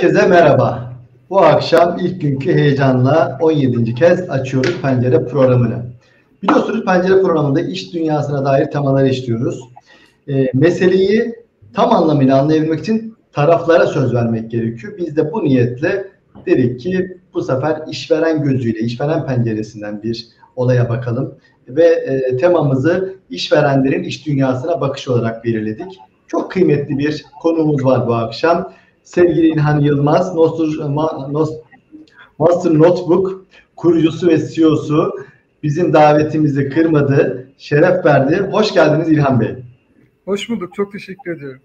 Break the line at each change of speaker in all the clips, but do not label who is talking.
Herkese merhaba. Bu akşam ilk günkü heyecanla 17. kez açıyoruz Pencere programını. Biliyorsunuz Pencere programında iş dünyasına dair temalar işliyoruz. E, meseleyi tam anlamıyla anlayabilmek için taraflara söz vermek gerekiyor. Biz de bu niyetle dedik ki bu sefer işveren gözüyle, işveren penceresinden bir olaya bakalım ve e, temamızı işverenlerin iş dünyasına bakış olarak belirledik. Çok kıymetli bir konumuz var bu akşam. Sevgili İlhan Yılmaz, Master Notebook kurucusu ve CEO'su bizim davetimizi kırmadı, şeref verdi. Hoş geldiniz İlhan Bey.
Hoş bulduk, çok teşekkür ediyorum.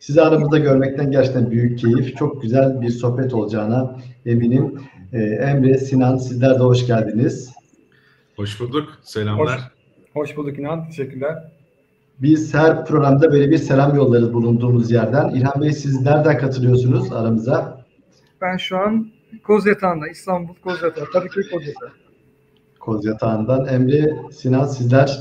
Sizi aramızda görmekten gerçekten büyük keyif. Çok güzel bir sohbet olacağına eminim. Ee, Emre, Sinan sizler de hoş geldiniz.
Hoş bulduk, selamlar.
Hoş, hoş bulduk İnan, teşekkürler.
Biz her programda böyle bir selam yollarız bulunduğumuz yerden. İlhan Bey siz nereden katılıyorsunuz aramıza?
Ben şu an Kozyatağı'nda, İstanbul Kozyatağı, Kadıköy Kozyatağı.
Kozyatağı'ndan. Emre, Sinan sizler?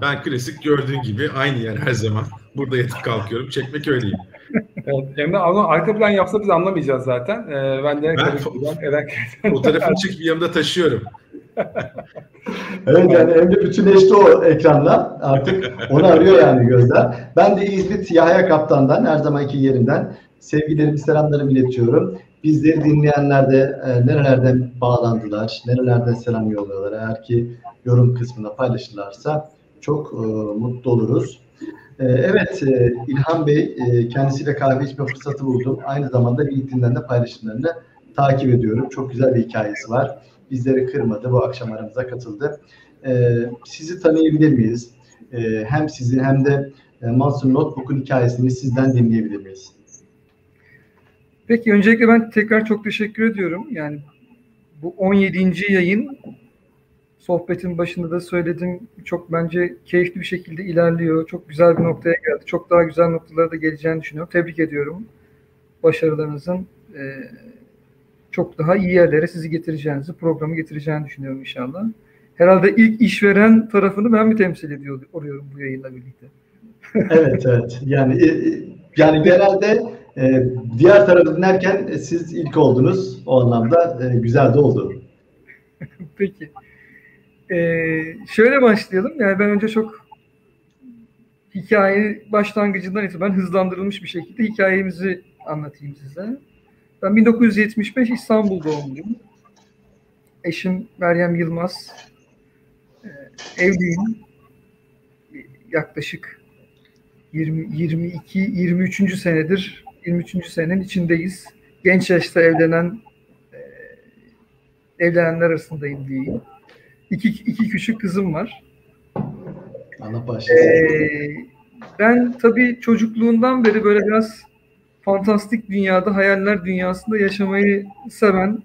Ben klasik gördüğün gibi aynı yer her zaman. Burada yatıp kalkıyorum. Çekmek öyleyim.
evet, Emre ama arka plan yapsa biz anlamayacağız zaten. Ee, ben de
ben fotoğrafını çekip yanımda taşıyorum.
evet yani Emre bütünleşti o ekranla. Artık onu arıyor yani gözler. Ben de İzmit Yahya Kaptan'dan her zamanki yerinden sevgilerimi, selamlarımı iletiyorum. Bizleri dinleyenler de e, nerelerden bağlandılar, nerelerden selam yolluyorlar. Eğer ki yorum kısmında paylaşırlarsa çok e, mutlu oluruz. E, evet e, İlhan Bey e, kendisiyle kahve içme fırsatı buldum. Aynı zamanda LinkedIn'den de paylaşımlarını takip ediyorum. Çok güzel bir hikayesi var bizleri kırmadı. Bu akşam aramıza katıldı. E, sizi tanıyabilir miyiz? E, hem sizin hem de e, Mansur Notebook'un hikayesini sizden dinleyebilir miyiz?
Peki öncelikle ben tekrar çok teşekkür ediyorum. Yani bu 17. yayın sohbetin başında da söyledim. Çok bence keyifli bir şekilde ilerliyor. Çok güzel bir noktaya geldi. Çok daha güzel noktalara da geleceğini düşünüyorum. Tebrik ediyorum. Başarılarınızın e, çok daha iyi yerlere sizi getireceğinizi, programı getireceğini düşünüyorum inşallah. Herhalde ilk işveren tarafını ben mi temsil ediyor oluyorum bu yayınla birlikte?
evet evet. Yani e, yani genelde e, diğer tarafı dinlerken e, siz ilk oldunuz. O anlamda e, güzel de oldu.
Peki. Ee, şöyle başlayalım. Yani ben önce çok hikaye başlangıcından itibaren hızlandırılmış bir şekilde hikayemizi anlatayım size. Ben 1975 İstanbul doğumluyum. Eşim Meryem Yılmaz. Ee, evliyim. Yaklaşık 20, 22, 23. senedir 23. senenin içindeyiz. Genç yaşta evlenen e, evlenenler arasındayım diyeyim. İki, iki küçük kızım var.
Allah başlasın. Ee,
ben tabii çocukluğundan beri böyle biraz fantastik dünyada, hayaller dünyasında yaşamayı seven,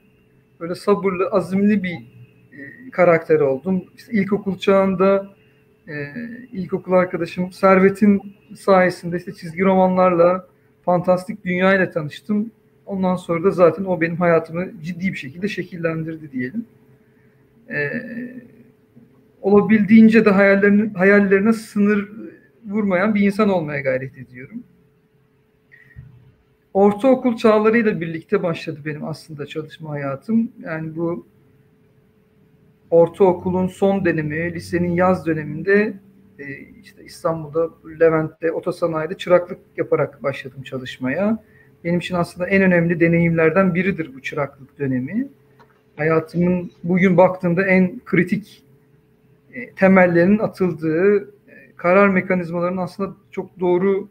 böyle sabırlı, azimli bir e, karakter oldum. İşte ilkokul çağında e, ilkokul arkadaşım Servet'in sayesinde işte çizgi romanlarla, fantastik dünyayla tanıştım. Ondan sonra da zaten o benim hayatımı ciddi bir şekilde şekillendirdi diyelim. E, olabildiğince de hayallerine, hayallerine sınır vurmayan bir insan olmaya gayret ediyorum ortaokul çağlarıyla birlikte başladı benim aslında çalışma hayatım. Yani bu ortaokulun son dönemi, lisenin yaz döneminde e, işte İstanbul'da, Levent'te, otosanayi'de çıraklık yaparak başladım çalışmaya. Benim için aslında en önemli deneyimlerden biridir bu çıraklık dönemi. Hayatımın bugün baktığımda en kritik e, temellerinin atıldığı, e, karar mekanizmalarının aslında çok doğru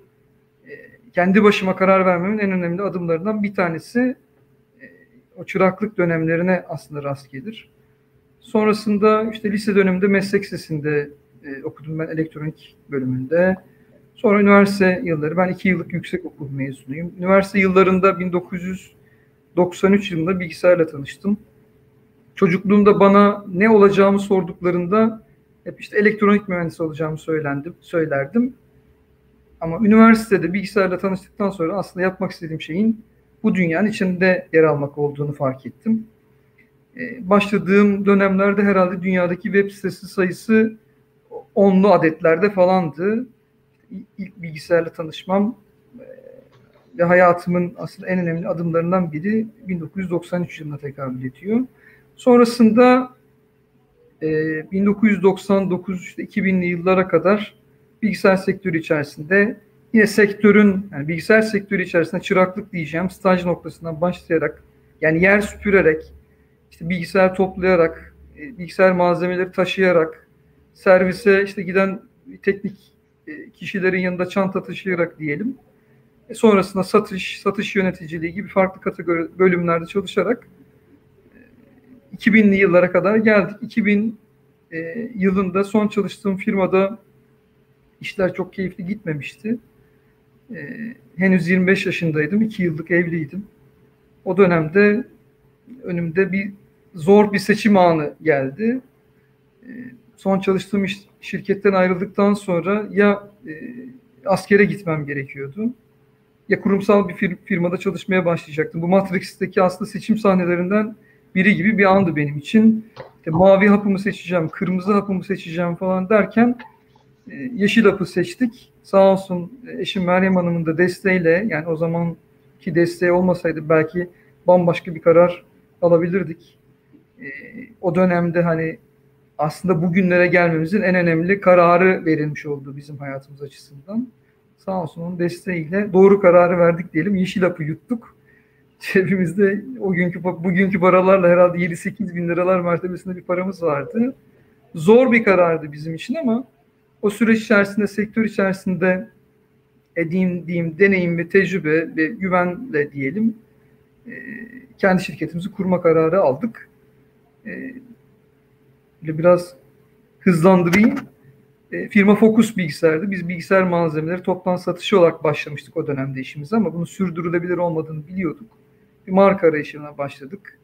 kendi başıma karar vermemin en önemli adımlarından bir tanesi e, o çıraklık dönemlerine aslında rast gelir. Sonrasında işte lise döneminde meslek lisesinde e, okudum ben elektronik bölümünde. Sonra üniversite yılları, ben iki yıllık yüksek okul mezunuyum. Üniversite yıllarında 1993 yılında bilgisayarla tanıştım. Çocukluğumda bana ne olacağımı sorduklarında hep işte elektronik mühendisi olacağımı söylendim, söylerdim. Ama üniversitede bilgisayarla tanıştıktan sonra aslında yapmak istediğim şeyin bu dünyanın içinde yer almak olduğunu fark ettim. Ee, başladığım dönemlerde herhalde dünyadaki web sitesi sayısı onlu adetlerde falandı. İlk bilgisayarla tanışmam ve hayatımın aslında en önemli adımlarından biri 1993 yılına tekabül ediyor. Sonrasında e, 1999 işte 2000'li yıllara kadar bilgisayar sektörü içerisinde yine sektörün yani bilgisayar sektörü içerisinde çıraklık diyeceğim staj noktasından başlayarak yani yer süpürerek işte bilgisayar toplayarak e, bilgisayar malzemeleri taşıyarak servise işte giden teknik e, kişilerin yanında çanta taşıyarak diyelim. E sonrasında satış, satış yöneticiliği gibi farklı kategori bölümlerde çalışarak 2000'li yıllara kadar geldik. 2000 e, yılında son çalıştığım firmada işler çok keyifli gitmemişti. E, henüz 25 yaşındaydım. 2 yıllık evliydim. O dönemde önümde bir zor bir seçim anı geldi. E, son çalıştığım iş, şirketten ayrıldıktan sonra ya e, askere gitmem gerekiyordu ya kurumsal bir fir- firmada çalışmaya başlayacaktım. Bu Matrix'teki aslında seçim sahnelerinden biri gibi bir andı benim için. İşte mavi hapımı seçeceğim, kırmızı hapımı seçeceğim falan derken yeşil hapı seçtik. Sağ olsun eşim Meryem Hanım'ın da desteğiyle yani o zamanki desteği olmasaydı belki bambaşka bir karar alabilirdik. E, o dönemde hani aslında bugünlere gelmemizin en önemli kararı verilmiş oldu bizim hayatımız açısından. Sağ olsun onun desteğiyle doğru kararı verdik diyelim. Yeşil hapı yuttuk. Cebimizde o günkü bugünkü paralarla herhalde 7-8 bin liralar mertebesinde bir paramız vardı. Zor bir karardı bizim için ama o süreç içerisinde, sektör içerisinde edindiğim deneyim ve tecrübe ve güvenle diyelim kendi şirketimizi kurma kararı aldık. Biraz hızlandırayım. E, firma Focus bilgisayardı. Biz bilgisayar malzemeleri toptan satışı olarak başlamıştık o dönemde işimize ama bunu sürdürülebilir olmadığını biliyorduk. Bir marka arayışına başladık.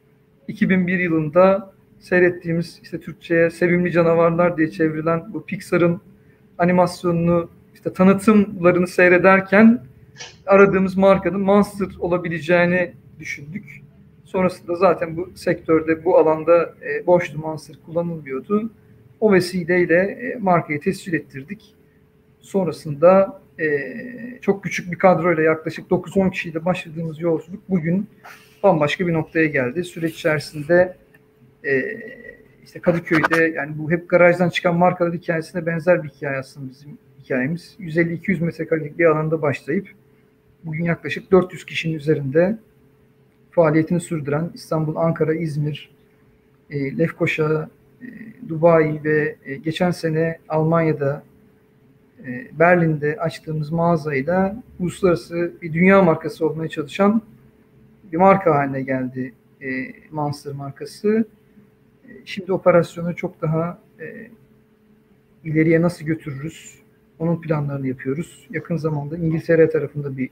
2001 yılında seyrettiğimiz işte Türkçe'ye Sevimli Canavarlar diye çevrilen bu Pixar'ın animasyonunu işte tanıtımlarını seyrederken aradığımız markanın Monster olabileceğini düşündük. Sonrasında zaten bu sektörde, bu alanda e, boştu Monster kullanılmıyordu. O vesileyle e, markayı tescil ettirdik. Sonrasında e, çok küçük bir kadroyla yaklaşık 9-10 kişiyle başladığımız yolculuk bugün bambaşka bir noktaya geldi. Süreç içerisinde e, işte Kadıköy'de yani bu hep garajdan çıkan markalar hikayesine benzer bir hikaye aslında bizim hikayemiz. 150-200 metrekarelik bir alanda başlayıp bugün yaklaşık 400 kişinin üzerinde faaliyetini sürdüren İstanbul, Ankara, İzmir, e, Lefkoşa, e, Dubai ve e, geçen sene Almanya'da e, Berlin'de açtığımız mağazayla uluslararası bir dünya markası olmaya çalışan bir marka haline geldi Monster markası. Şimdi operasyonu çok daha ileriye nasıl götürürüz? Onun planlarını yapıyoruz. Yakın zamanda İngiltere tarafında bir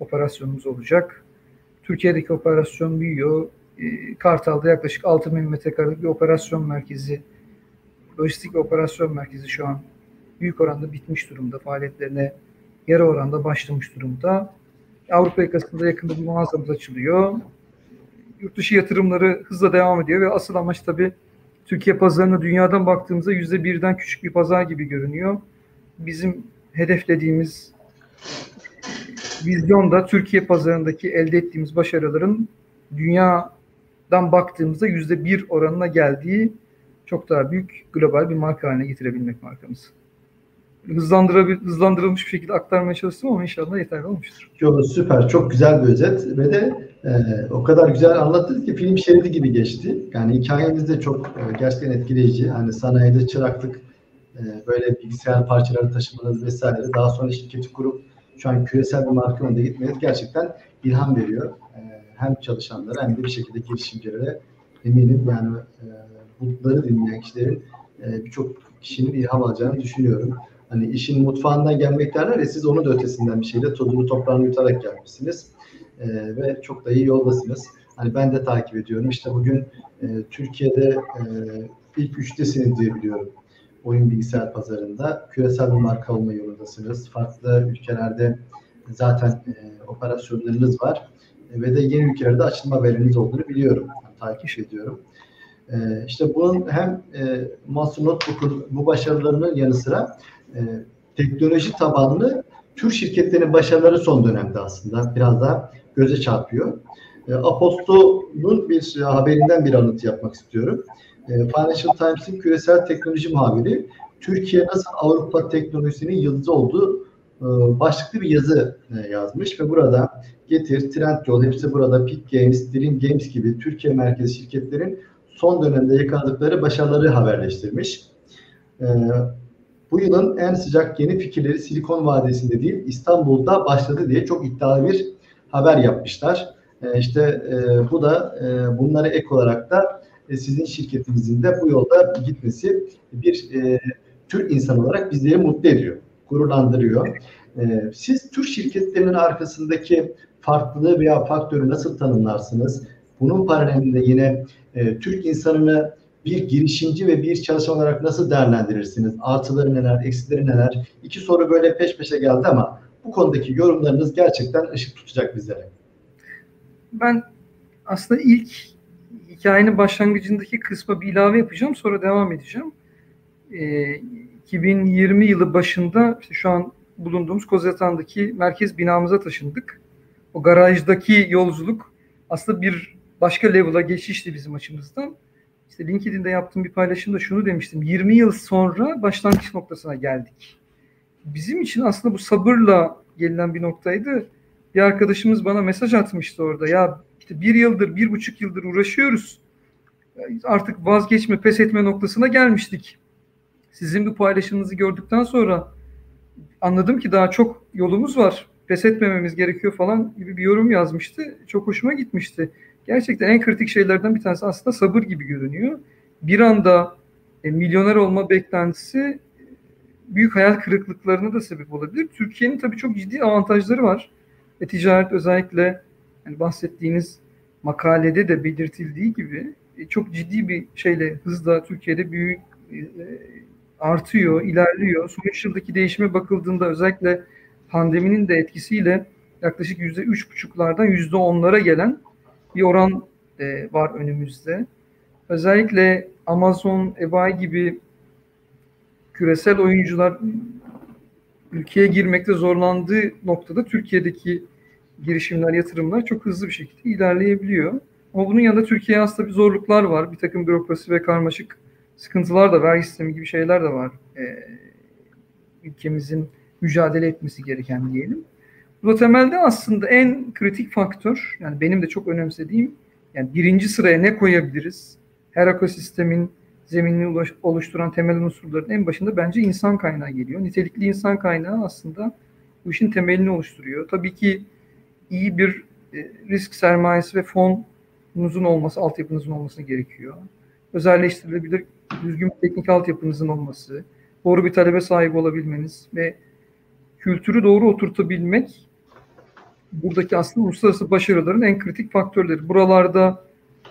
operasyonumuz olacak. Türkiye'deki operasyon büyüyor. Ee, Kartal'da yaklaşık 6 bin metrekarelik bir operasyon merkezi, lojistik operasyon merkezi şu an büyük oranda bitmiş durumda. Faaliyetlerine yarı oranda başlamış durumda. Avrupa yakasında yakında bir mağazamız açılıyor. Yurt dışı yatırımları hızla devam ediyor ve asıl amaç tabii Türkiye pazarına dünyadan baktığımızda yüzde birden küçük bir pazar gibi görünüyor. Bizim hedeflediğimiz vizyonda Türkiye pazarındaki elde ettiğimiz başarıların dünya dan baktığımızda yüzde bir oranına geldiği çok daha büyük global bir marka haline getirebilmek markamızı. Hızlandırılmış bir şekilde aktarmaya çalıştım ama inşallah yeterli olmuştur.
Yo, süper. Çok güzel bir özet ve de e, o kadar güzel anlattınız ki film şeridi gibi geçti. Yani hikayeniz de çok e, gerçekten etkileyici. Hani sanayide çıraklık, e, böyle bilgisayar parçaları taşımanız vesaire. Daha sonra şirketi kurup şu an küresel bir marka önünde gitmeniz gerçekten ilham veriyor. E, hem çalışanlara hem de bir şekilde girişimcilere eminim yani e, bunları dinleyen kişilerin e, birçok kişinin ilham alacağını düşünüyorum. Hani işin mutfağından gelmek derler ya siz onun da ötesinden bir şeyle tozunu toprağını yutarak gelmişsiniz. E, ve çok da iyi yoldasınız. Hani ben de takip ediyorum. İşte bugün e, Türkiye'de e, ilk üçtesiniz diye biliyorum. Oyun bilgisayar pazarında. Küresel bir marka olma yolundasınız. Farklı ülkelerde zaten e, operasyonlarınız var ve de yeni ülkelerde açılma haberiniz olduğunu biliyorum. Yani, takip ediyorum. E, işte bunun hem e, Master Notebook'un bu başarılarının yanı sıra e, teknoloji tabanlı Tür şirketlerin başarıları son dönemde aslında biraz daha göze çarpıyor. E, Aposto'nun bir haberinden bir alıntı yapmak istiyorum. E, Financial Times'in küresel teknoloji muhabiri Türkiye nasıl Avrupa teknolojisinin yıldızı olduğu e, başlıklı bir yazı e, yazmış ve burada Getir, Trendyol hepsi burada Peak Games, Dream Games gibi Türkiye merkezi şirketlerin son dönemde yakaladıkları başarıları haberleştirmiş. E, bu yılın en sıcak yeni fikirleri Silikon Vadisi'nde değil İstanbul'da başladı diye çok iddialı bir haber yapmışlar. E, işte e, bu da e, bunlara ek olarak da e, sizin şirketinizin de bu yolda gitmesi bir e, Türk insan olarak bizleri mutlu ediyor, gururlandırıyor. E, siz Türk şirketlerinin arkasındaki farklılığı veya faktörü nasıl tanımlarsınız? Bunun paralelinde yine e, Türk insanını bir girişimci ve bir çalışan olarak nasıl değerlendirirsiniz? Artıları neler, eksileri neler? İki soru böyle peş peşe geldi ama bu konudaki yorumlarınız gerçekten ışık tutacak bizlere.
Ben aslında ilk hikayenin başlangıcındaki kısma bir ilave yapacağım. Sonra devam edeceğim. E, 2020 yılı başında işte şu an bulunduğumuz Kozatan'daki merkez binamıza taşındık. O garajdaki yolculuk aslında bir başka level'a geçişti bizim açımızdan. İşte LinkedIn'de yaptığım bir paylaşımda şunu demiştim. 20 yıl sonra başlangıç noktasına geldik. Bizim için aslında bu sabırla gelinen bir noktaydı. Bir arkadaşımız bana mesaj atmıştı orada. Ya işte bir yıldır, bir buçuk yıldır uğraşıyoruz. Artık vazgeçme, pes etme noktasına gelmiştik. Sizin bu paylaşımınızı gördükten sonra anladım ki daha çok yolumuz var. Pes etmememiz gerekiyor falan gibi bir yorum yazmıştı. Çok hoşuma gitmişti. Gerçekten en kritik şeylerden bir tanesi aslında sabır gibi görünüyor. Bir anda e, milyoner olma beklentisi büyük hayal kırıklıklarına da sebep olabilir. Türkiye'nin tabii çok ciddi avantajları var. E, ticaret özellikle yani bahsettiğiniz makalede de belirtildiği gibi e, çok ciddi bir şeyle hızla Türkiye'de büyük e, artıyor, ilerliyor. Son 3 yıldaki değişime bakıldığında özellikle pandeminin de etkisiyle yaklaşık yüzde üç buçuklardan yüzde onlara gelen bir oran e, var önümüzde. Özellikle Amazon, eBay gibi küresel oyuncular ülkeye girmekte zorlandığı noktada Türkiye'deki girişimler, yatırımlar çok hızlı bir şekilde ilerleyebiliyor. Ama bunun yanında Türkiye'ye aslında bir zorluklar var. Bir takım bürokrasi ve karmaşık sıkıntılar da, vergi sistemi gibi şeyler de var. Ee, ülkemizin mücadele etmesi gereken diyelim. Bu temelde aslında en kritik faktör, yani benim de çok önemsediğim, yani birinci sıraya ne koyabiliriz? Her ekosistemin zeminini oluşturan temel unsurların en başında bence insan kaynağı geliyor. Nitelikli insan kaynağı aslında bu işin temelini oluşturuyor. Tabii ki iyi bir e, risk sermayesi ve fonunuzun olması, altyapınızın olması gerekiyor. Özelleştirilebilir düzgün bir teknik altyapınızın olması, doğru bir talebe sahip olabilmeniz ve kültürü doğru oturtabilmek buradaki aslında uluslararası başarıların en kritik faktörleri. Buralarda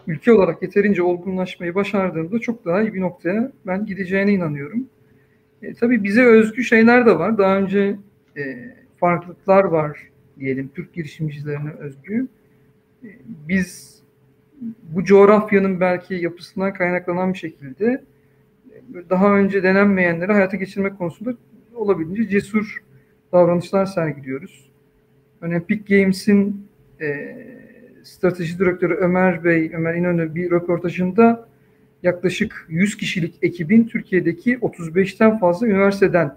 ülke olarak yeterince olgunlaşmayı başardığında çok daha iyi bir noktaya ben gideceğine inanıyorum. E, tabii bize özgü şeyler de var. Daha önce e, farklılıklar var diyelim Türk girişimcilerine özgü. E, biz bu coğrafyanın belki yapısından kaynaklanan bir şekilde e, daha önce denenmeyenleri hayata geçirmek konusunda olabildiğince cesur davranışlar sergiliyoruz. Örneğin Peak Games'in e, strateji direktörü Ömer Bey, Ömer İnönü bir röportajında yaklaşık 100 kişilik ekibin Türkiye'deki 35'ten fazla üniversiteden,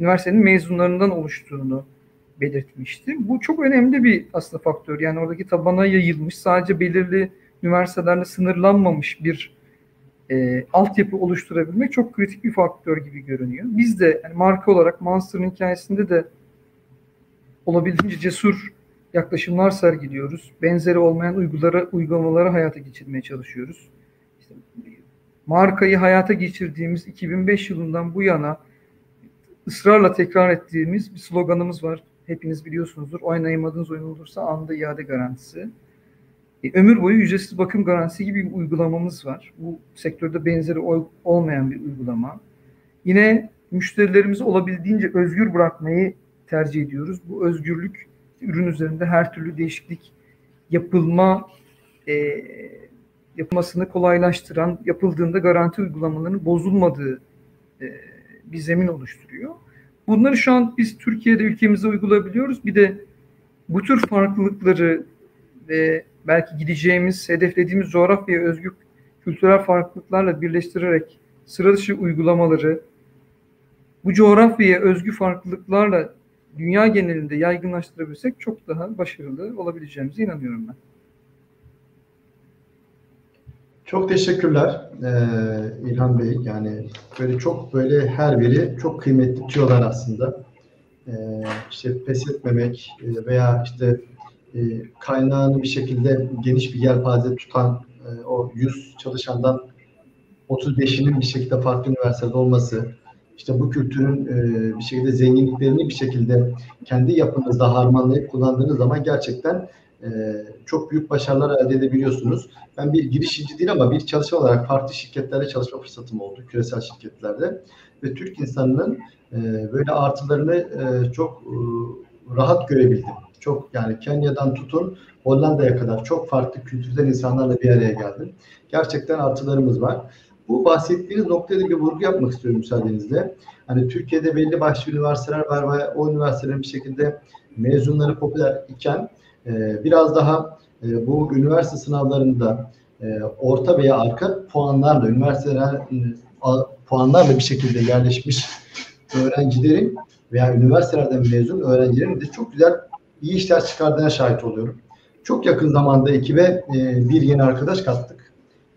üniversitenin mezunlarından oluştuğunu belirtmişti. Bu çok önemli bir aslında faktör. Yani oradaki tabana yayılmış, sadece belirli üniversitelerle sınırlanmamış bir e, altyapı oluşturabilmek çok kritik bir faktör gibi görünüyor. Biz de yani marka olarak Monster'ın hikayesinde de olabildiğince cesur yaklaşımlar sergiliyoruz. Benzeri olmayan uygulara, uygulamaları hayata geçirmeye çalışıyoruz. İşte markayı hayata geçirdiğimiz 2005 yılından bu yana ısrarla tekrar ettiğimiz bir sloganımız var. Hepiniz biliyorsunuzdur. Oynayamadığınız oyun olursa anda iade garantisi. E, ömür boyu ücretsiz bakım garantisi gibi bir uygulamamız var. Bu sektörde benzeri olmayan bir uygulama. Yine müşterilerimizi olabildiğince özgür bırakmayı tercih ediyoruz. Bu özgürlük ürün üzerinde her türlü değişiklik yapılma e, yapılmasını kolaylaştıran, yapıldığında garanti uygulamalarının bozulmadığı e, bir zemin oluşturuyor. Bunları şu an biz Türkiye'de ülkemizde uygulayabiliyoruz. Bir de bu tür farklılıkları ve belki gideceğimiz, hedeflediğimiz coğrafyaya özgü kültürel farklılıklarla birleştirerek sıra dışı uygulamaları bu coğrafyaya özgü farklılıklarla dünya genelinde yaygınlaştırabilsek çok daha başarılı olabileceğimize inanıyorum ben.
Çok teşekkürler ee, İlhan Bey. Yani böyle çok böyle her biri çok kıymetli tüyolar aslında. Ee, işte pes etmemek e, veya işte e, kaynağını bir şekilde geniş bir yelpaze tutan e, o 100 çalışandan 35'inin bir şekilde farklı üniversitede olması, işte bu kültürün e, bir şekilde zenginliklerini bir şekilde kendi yapınızda harmanlayıp kullandığınız zaman gerçekten e, çok büyük başarılar elde edebiliyorsunuz. Ben bir girişimci değil ama bir çalışan olarak farklı şirketlerde çalışma fırsatım oldu, küresel şirketlerde. Ve Türk insanının e, böyle artılarını e, çok e, rahat görebildim. Çok yani Kenya'dan tutun Hollanda'ya kadar çok farklı kültürden insanlarla bir araya geldim. Gerçekten artılarımız var. Bu bahsettiğiniz noktaya da bir vurgu yapmak istiyorum müsaadenizle. Hani Türkiye'de belli başlı üniversiteler var ve o üniversitelerin bir şekilde mezunları popüler iken e, biraz daha e, bu üniversite sınavlarında e, orta veya arka puanlarla üniversiteler puanlarla bir şekilde yerleşmiş öğrencilerin veya üniversitelerden mezun öğrencilerin de çok güzel iyi işler çıkardığına şahit oluyorum. Çok yakın zamanda ekibe e, bir yeni arkadaş kattık.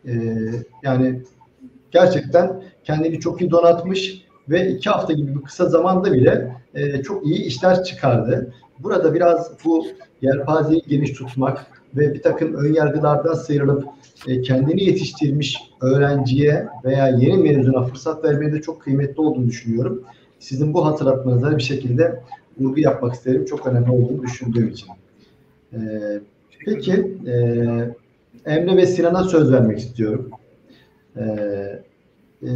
E, yani gerçekten kendini çok iyi donatmış ve iki hafta gibi bir kısa zamanda bile e, çok iyi işler çıkardı. Burada biraz bu yelpazeyi geniş tutmak ve bir takım ön yargılardan sıyrılıp e, kendini yetiştirmiş öğrenciye veya yeni mezuna fırsat vermeye de çok kıymetli olduğunu düşünüyorum. Sizin bu hatırlatmanıza bir şekilde vurgu yapmak isterim. Çok önemli olduğunu düşündüğüm için. E, peki e, Emre ve Sinan'a söz vermek istiyorum. E, e,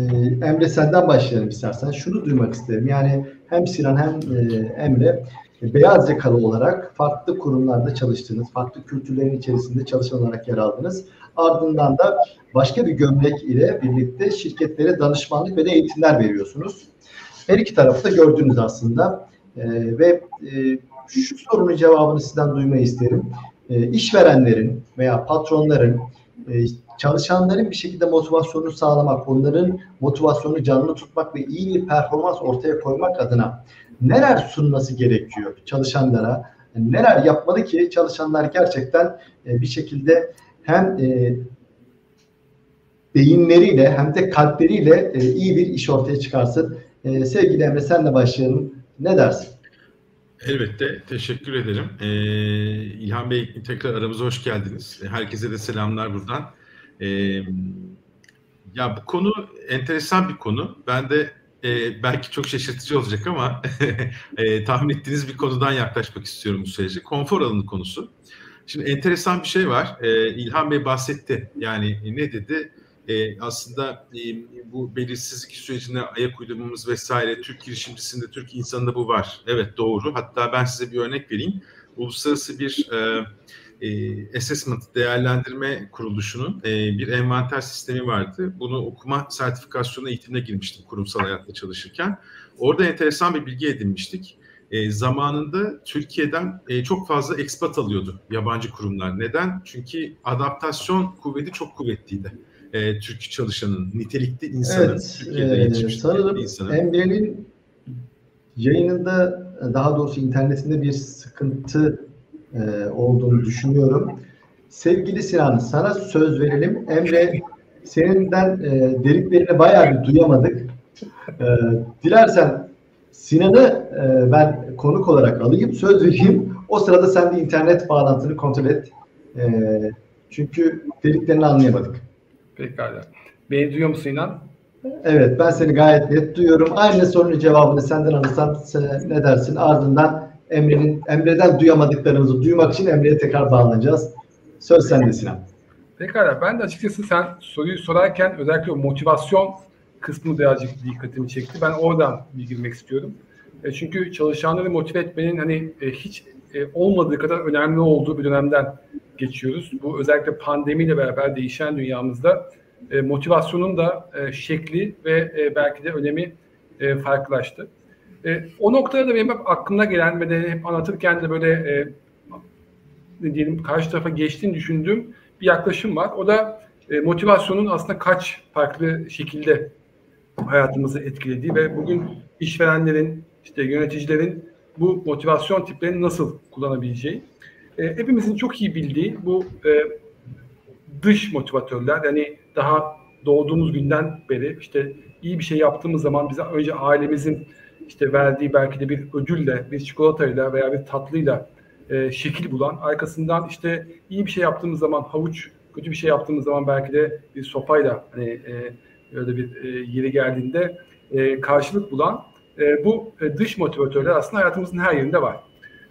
Emre senden başlayalım istersen. Şunu duymak isterim. Yani hem Sinan hem e, Emre beyaz yakalı olarak farklı kurumlarda çalıştınız, farklı kültürlerin içerisinde çalışan olarak yer aldınız. Ardından da başka bir gömlek ile birlikte şirketlere danışmanlık ve de eğitimler veriyorsunuz. Her iki tarafı da gördünüz aslında. E, ve e, şu sorunun cevabını sizden duymayı isterim. E, işverenlerin veya patronların e, çalışanların bir şekilde motivasyonunu sağlamak, onların motivasyonunu canlı tutmak ve iyi bir performans ortaya koymak adına neler sunması gerekiyor çalışanlara? Neler yapmalı ki çalışanlar gerçekten e, bir şekilde hem e, beyinleriyle hem de kalpleriyle e, iyi bir iş ortaya çıkarsın. Sevgili Emre senle başlayalım. Ne dersin?
Elbette. Teşekkür ederim. Ee, İlhan Bey tekrar aramıza hoş geldiniz. Herkese de selamlar buradan. Ee, ya bu konu enteresan bir konu. Ben de e, belki çok şaşırtıcı olacak ama e, tahmin ettiğiniz bir konudan yaklaşmak istiyorum bu sürece. Konfor alanı konusu. Şimdi enteresan bir şey var. E, İlhan Bey bahsetti. Yani ne dedi? E, aslında e, bu belirsizlik sürecine ayak uydurmamız vesaire Türk girişimcisinde, Türk insanında bu var. Evet doğru. Hatta ben size bir örnek vereyim. Uluslararası bir e, e, assessment değerlendirme kuruluşunun e, bir envanter sistemi vardı. Bunu okuma sertifikasyonu eğitimine girmiştim kurumsal hayatta çalışırken. Orada enteresan bir bilgi edinmiştik. E, zamanında Türkiye'den e, çok fazla expat alıyordu yabancı kurumlar. Neden? Çünkü adaptasyon kuvveti çok kuvvetliydi. E, Türk çalışanın, nitelikli insanın,
evet, Türkiye'de e, yetişmiş sanırım insanın. Emre'nin yayınında daha doğrusu internetinde bir sıkıntı e, olduğunu düşünüyorum. Sevgili Sinan sana söz verelim. Emre seninden e, deliklerini bayağı bir duyamadık. E, dilersen Sinan'ı e, ben konuk olarak alayım, söz vereyim. O sırada sen de internet bağlantını kontrol et. E, çünkü deliklerini anlayamadık.
Pekala. Beni duyuyor musun İnan?
Evet, ben seni gayet net duyuyorum. Aynı sorunun cevabını senden alırsam ne dersin? Ardından Emre'nin Emre'den duyamadıklarımızı duymak için Emre'ye tekrar bağlanacağız. Söz sende Sinan.
Pekala. Ben de açıkçası sen soruyu sorarken özellikle motivasyon kısmı birazcık dikkatimi çekti. Ben oradan bir girmek istiyorum. E, çünkü çalışanları motive etmenin hani e, hiç e, olmadığı kadar önemli olduğu bir dönemden geçiyoruz. Bu özellikle pandemiyle beraber değişen dünyamızda motivasyonun da şekli ve belki de önemi farklılaştı. E, o noktada da benim hep aklımda gelen ve de hep anlatırken de böyle e, ne diyelim karşı tarafa geçtiğini düşündüğüm bir yaklaşım var. O da e, motivasyonun aslında kaç farklı şekilde hayatımızı etkilediği ve bugün işverenlerin, işte yöneticilerin bu motivasyon tiplerini nasıl kullanabileceği. E, hepimizin çok iyi bildiği bu e, dış motivatörler yani daha doğduğumuz günden beri işte iyi bir şey yaptığımız zaman bize önce ailemizin işte verdiği belki de bir ödülle, bir çikolatayla veya bir tatlıyla e, şekil bulan, arkasından işte iyi bir şey yaptığımız zaman havuç, kötü bir şey yaptığımız zaman belki de bir sopayla hani e, öyle bir e, yeri geldiğinde e, karşılık bulan e, bu e, dış motivatörler aslında hayatımızın her yerinde var.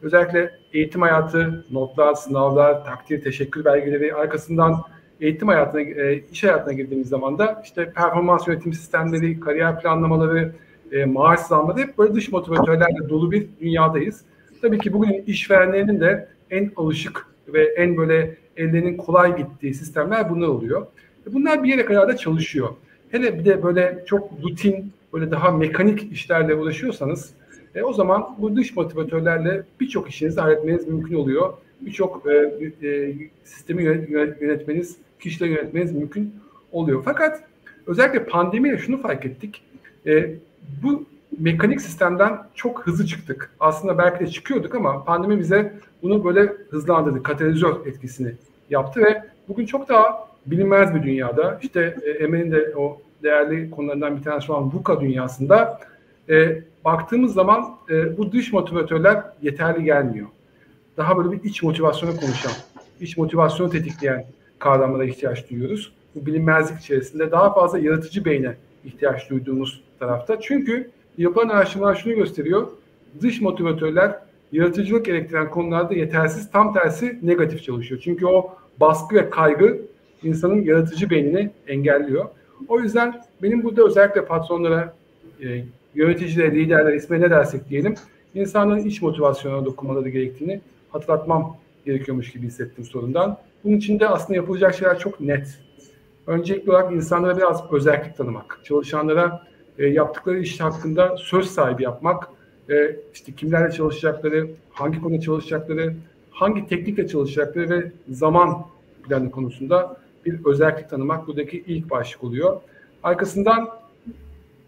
Özellikle eğitim hayatı, notlar, sınavlar, takdir, teşekkür belgeleri arkasından eğitim hayatına, e, iş hayatına girdiğimiz zaman da işte performans yönetim sistemleri, kariyer planlamaları, e, maaş zamları hep böyle dış motivatörlerle dolu bir dünyadayız. Tabii ki bugün işverenlerinin de en alışık ve en böyle ellerinin kolay gittiği sistemler bunlar oluyor. Bunlar bir yere kadar da çalışıyor. Hele bir de böyle çok rutin, böyle daha mekanik işlerle uğraşıyorsanız e, o zaman bu dış motivatörlerle birçok işinizi halletmeniz mümkün oluyor. Birçok e, e, sistemi yönetmeniz, kişileri yönetmeniz mümkün oluyor. Fakat özellikle pandemiyle şunu fark ettik. E, bu mekanik sistemden çok hızlı çıktık. Aslında belki de çıkıyorduk ama pandemi bize bunu böyle hızlandırdı. Katalizör etkisini yaptı ve bugün çok daha bilinmez bir dünyada işte e, Emel'in de o değerli konularından bir tanesi olan VUCA dünyasında e, baktığımız zaman e, bu dış motivatörler yeterli gelmiyor. Daha böyle bir iç motivasyonu konuşan, iç motivasyonu tetikleyen kavramlara ihtiyaç duyuyoruz. Bu bilinmezlik içerisinde daha fazla yaratıcı beyne ihtiyaç duyduğumuz tarafta. Çünkü yapılan araştırmalar şunu gösteriyor. Dış motivatörler yaratıcılık gerektiren konularda yetersiz, tam tersi negatif çalışıyor. Çünkü o baskı ve kaygı insanın yaratıcı beynini engelliyor. O yüzden benim burada özellikle patronlara, e, yöneticilere, liderler isme ne dersek diyelim, insanların iç motivasyonuna dokunmaları gerektiğini hatırlatmam gerekiyormuş gibi hissettim sorundan. Bunun için de aslında yapılacak şeyler çok net. Öncelikli olarak insanlara biraz özellik tanımak, çalışanlara e, yaptıkları iş hakkında söz sahibi yapmak, e, işte kimlerle çalışacakları, hangi konuda çalışacakları, hangi teknikle çalışacakları ve zaman planı konusunda bir özellik tanımak buradaki ilk başlık oluyor. Arkasından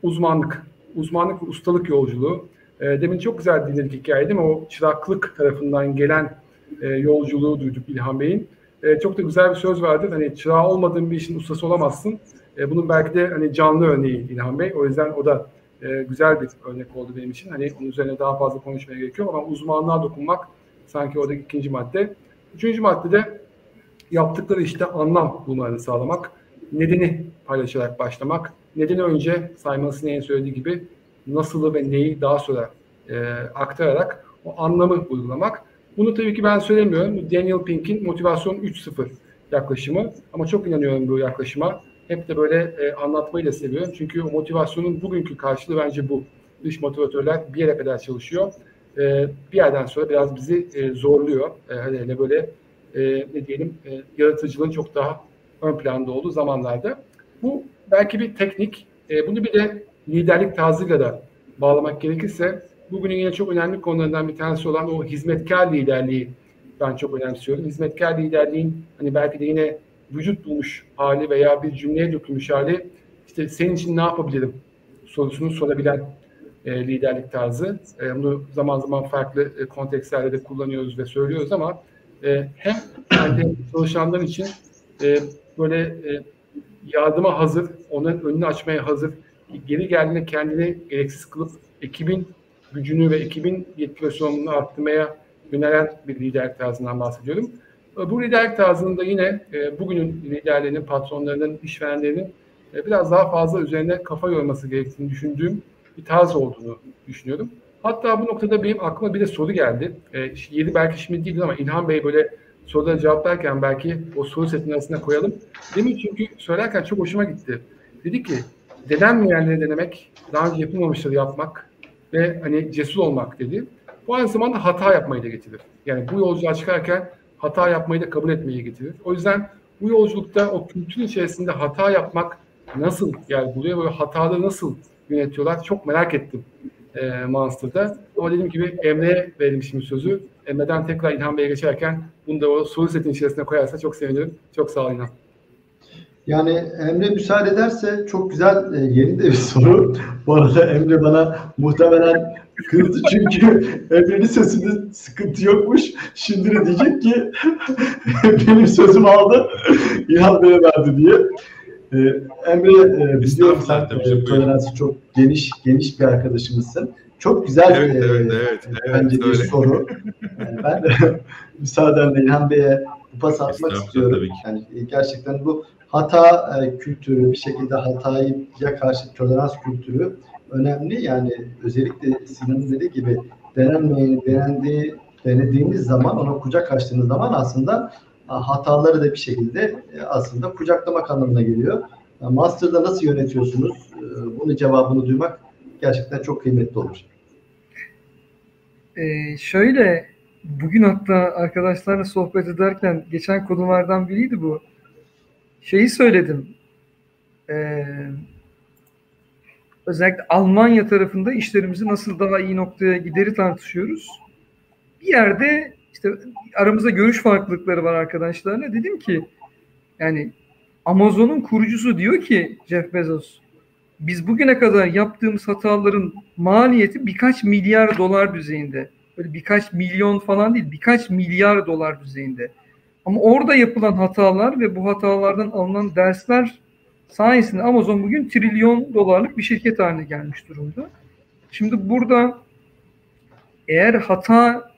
uzmanlık, uzmanlık ve ustalık yolculuğu. E, demin çok güzel dinledik hikaye değil mi? O çıraklık tarafından gelen e, yolculuğu duyduk İlhan Bey'in. E, çok da güzel bir söz vardır. Hani çırağı olmadığın bir işin ustası olamazsın. E, bunun belki de hani canlı örneği İlhan Bey. O yüzden o da e, güzel bir örnek oldu benim için. Hani onun üzerine daha fazla konuşmaya gerekiyor ama uzmanlığa dokunmak sanki oradaki ikinci madde. Üçüncü maddede yaptıkları işte anlam bulmalarını sağlamak, nedeni paylaşarak başlamak, nedeni önce Simon Sinek'in söylediği gibi nasılı ve neyi daha sonra e, aktararak o anlamı uygulamak. Bunu tabii ki ben söylemiyorum. Daniel Pink'in motivasyon 3.0 yaklaşımı ama çok inanıyorum bu yaklaşıma. Hep de böyle e, anlatmayı da seviyorum. Çünkü o motivasyonun bugünkü karşılığı bence bu. Dış motivatörler bir yere kadar çalışıyor. E, bir yerden sonra biraz bizi e, zorluyor. E, hele hele böyle e, ne diyelim e, yaratıcılığın çok daha ön planda olduğu zamanlarda. Bu belki bir teknik. E, bunu bir de liderlik tarzıyla da bağlamak gerekirse bugünün yine çok önemli konularından bir tanesi olan o hizmetkar liderliği ben çok önemsiyorum. Hizmetkar liderliğin hani belki de yine vücut bulmuş hali veya bir cümleye dökülmüş hali işte senin için ne yapabilirim sorusunu sorabilen e, liderlik tarzı. E, bunu zaman zaman farklı e, kontekstlerde de kullanıyoruz ve söylüyoruz ama e, hem kendi çalışanlar için e, böyle e, yardıma hazır, onların önünü açmaya hazır, geri geldiğinde kendini gereksiz kılıp ekibin gücünü ve ekibin yetki ve sorumluluğunu arttırmaya yönelen bir liderlik tarzından bahsediyorum. E, bu liderlik tarzında yine e, bugünün liderlerinin, patronlarının, işverenlerinin e, biraz daha fazla üzerine kafa yorması gerektiğini düşündüğüm bir tarz olduğunu düşünüyorum. Hatta bu noktada benim aklıma bir de soru geldi. Yeri belki şimdi değil ama İlhan Bey böyle sorulara cevaplarken belki o soru setinin arasına koyalım. Demin çünkü söylerken çok hoşuma gitti. Dedi ki denenmeyenleri denemek, daha önce yapılmamışları yapmak ve hani cesur olmak dedi. Bu aynı zamanda hata yapmayı da getirir. Yani bu yolculuğa çıkarken hata yapmayı da kabul etmeyi getirir. O yüzden bu yolculukta o kültür içerisinde hata yapmak nasıl yer buluyor ve hataları nasıl yönetiyorlar çok merak ettim e, Monster'da. Ama dediğim gibi Emre'ye verelim şimdi sözü. Emre'den tekrar İlhan Bey'e geçerken bunu da o soru setin içerisine koyarsa çok sevinirim. Çok sağ ol İlhan.
Yani Emre müsaade ederse çok güzel e, yeni de bir soru. Bu arada Emre bana muhtemelen kızdı çünkü Emre'nin sesinde sıkıntı yokmuş. Şimdi de diyecek ki benim sözümü aldı İlhan Bey'e verdi diye. Ee, Emre e, biliyorum sen e, toleransı çok geniş geniş bir arkadaşımızsın. Çok güzel
evet,
e,
evet, evet,
bence
evet,
bir soru. Yani ben de müsaadenle İlhan Bey'e pas atmak istiyorum. Yani gerçekten bu hata e, kültürü, bir şekilde hataya karşı tolerans kültürü önemli. Yani özellikle Sinan'ın dediği gibi denenmeyi, denendiği, denediğiniz zaman, ona kucak açtığınız zaman aslında hataları da bir şekilde e, aslında kucaklamak anlamına geliyor. Master'da nasıl yönetiyorsunuz? E, bunun cevabını duymak gerçekten çok kıymetli olur.
Ee, şöyle, bugün hatta arkadaşlarla sohbet ederken geçen konulardan biriydi bu. Şeyi söyledim. Ee, özellikle Almanya tarafında işlerimizi nasıl daha iyi noktaya gideri tartışıyoruz. Bir yerde işte aramızda görüş farklılıkları var arkadaşlarla. Dedim ki yani Amazon'un kurucusu diyor ki Jeff Bezos biz bugüne kadar yaptığımız hataların maliyeti birkaç milyar dolar düzeyinde. Böyle birkaç milyon falan değil, birkaç milyar dolar düzeyinde. Ama orada yapılan hatalar ve bu hatalardan alınan dersler sayesinde Amazon bugün trilyon dolarlık bir şirket haline gelmiş durumda. Şimdi burada eğer hata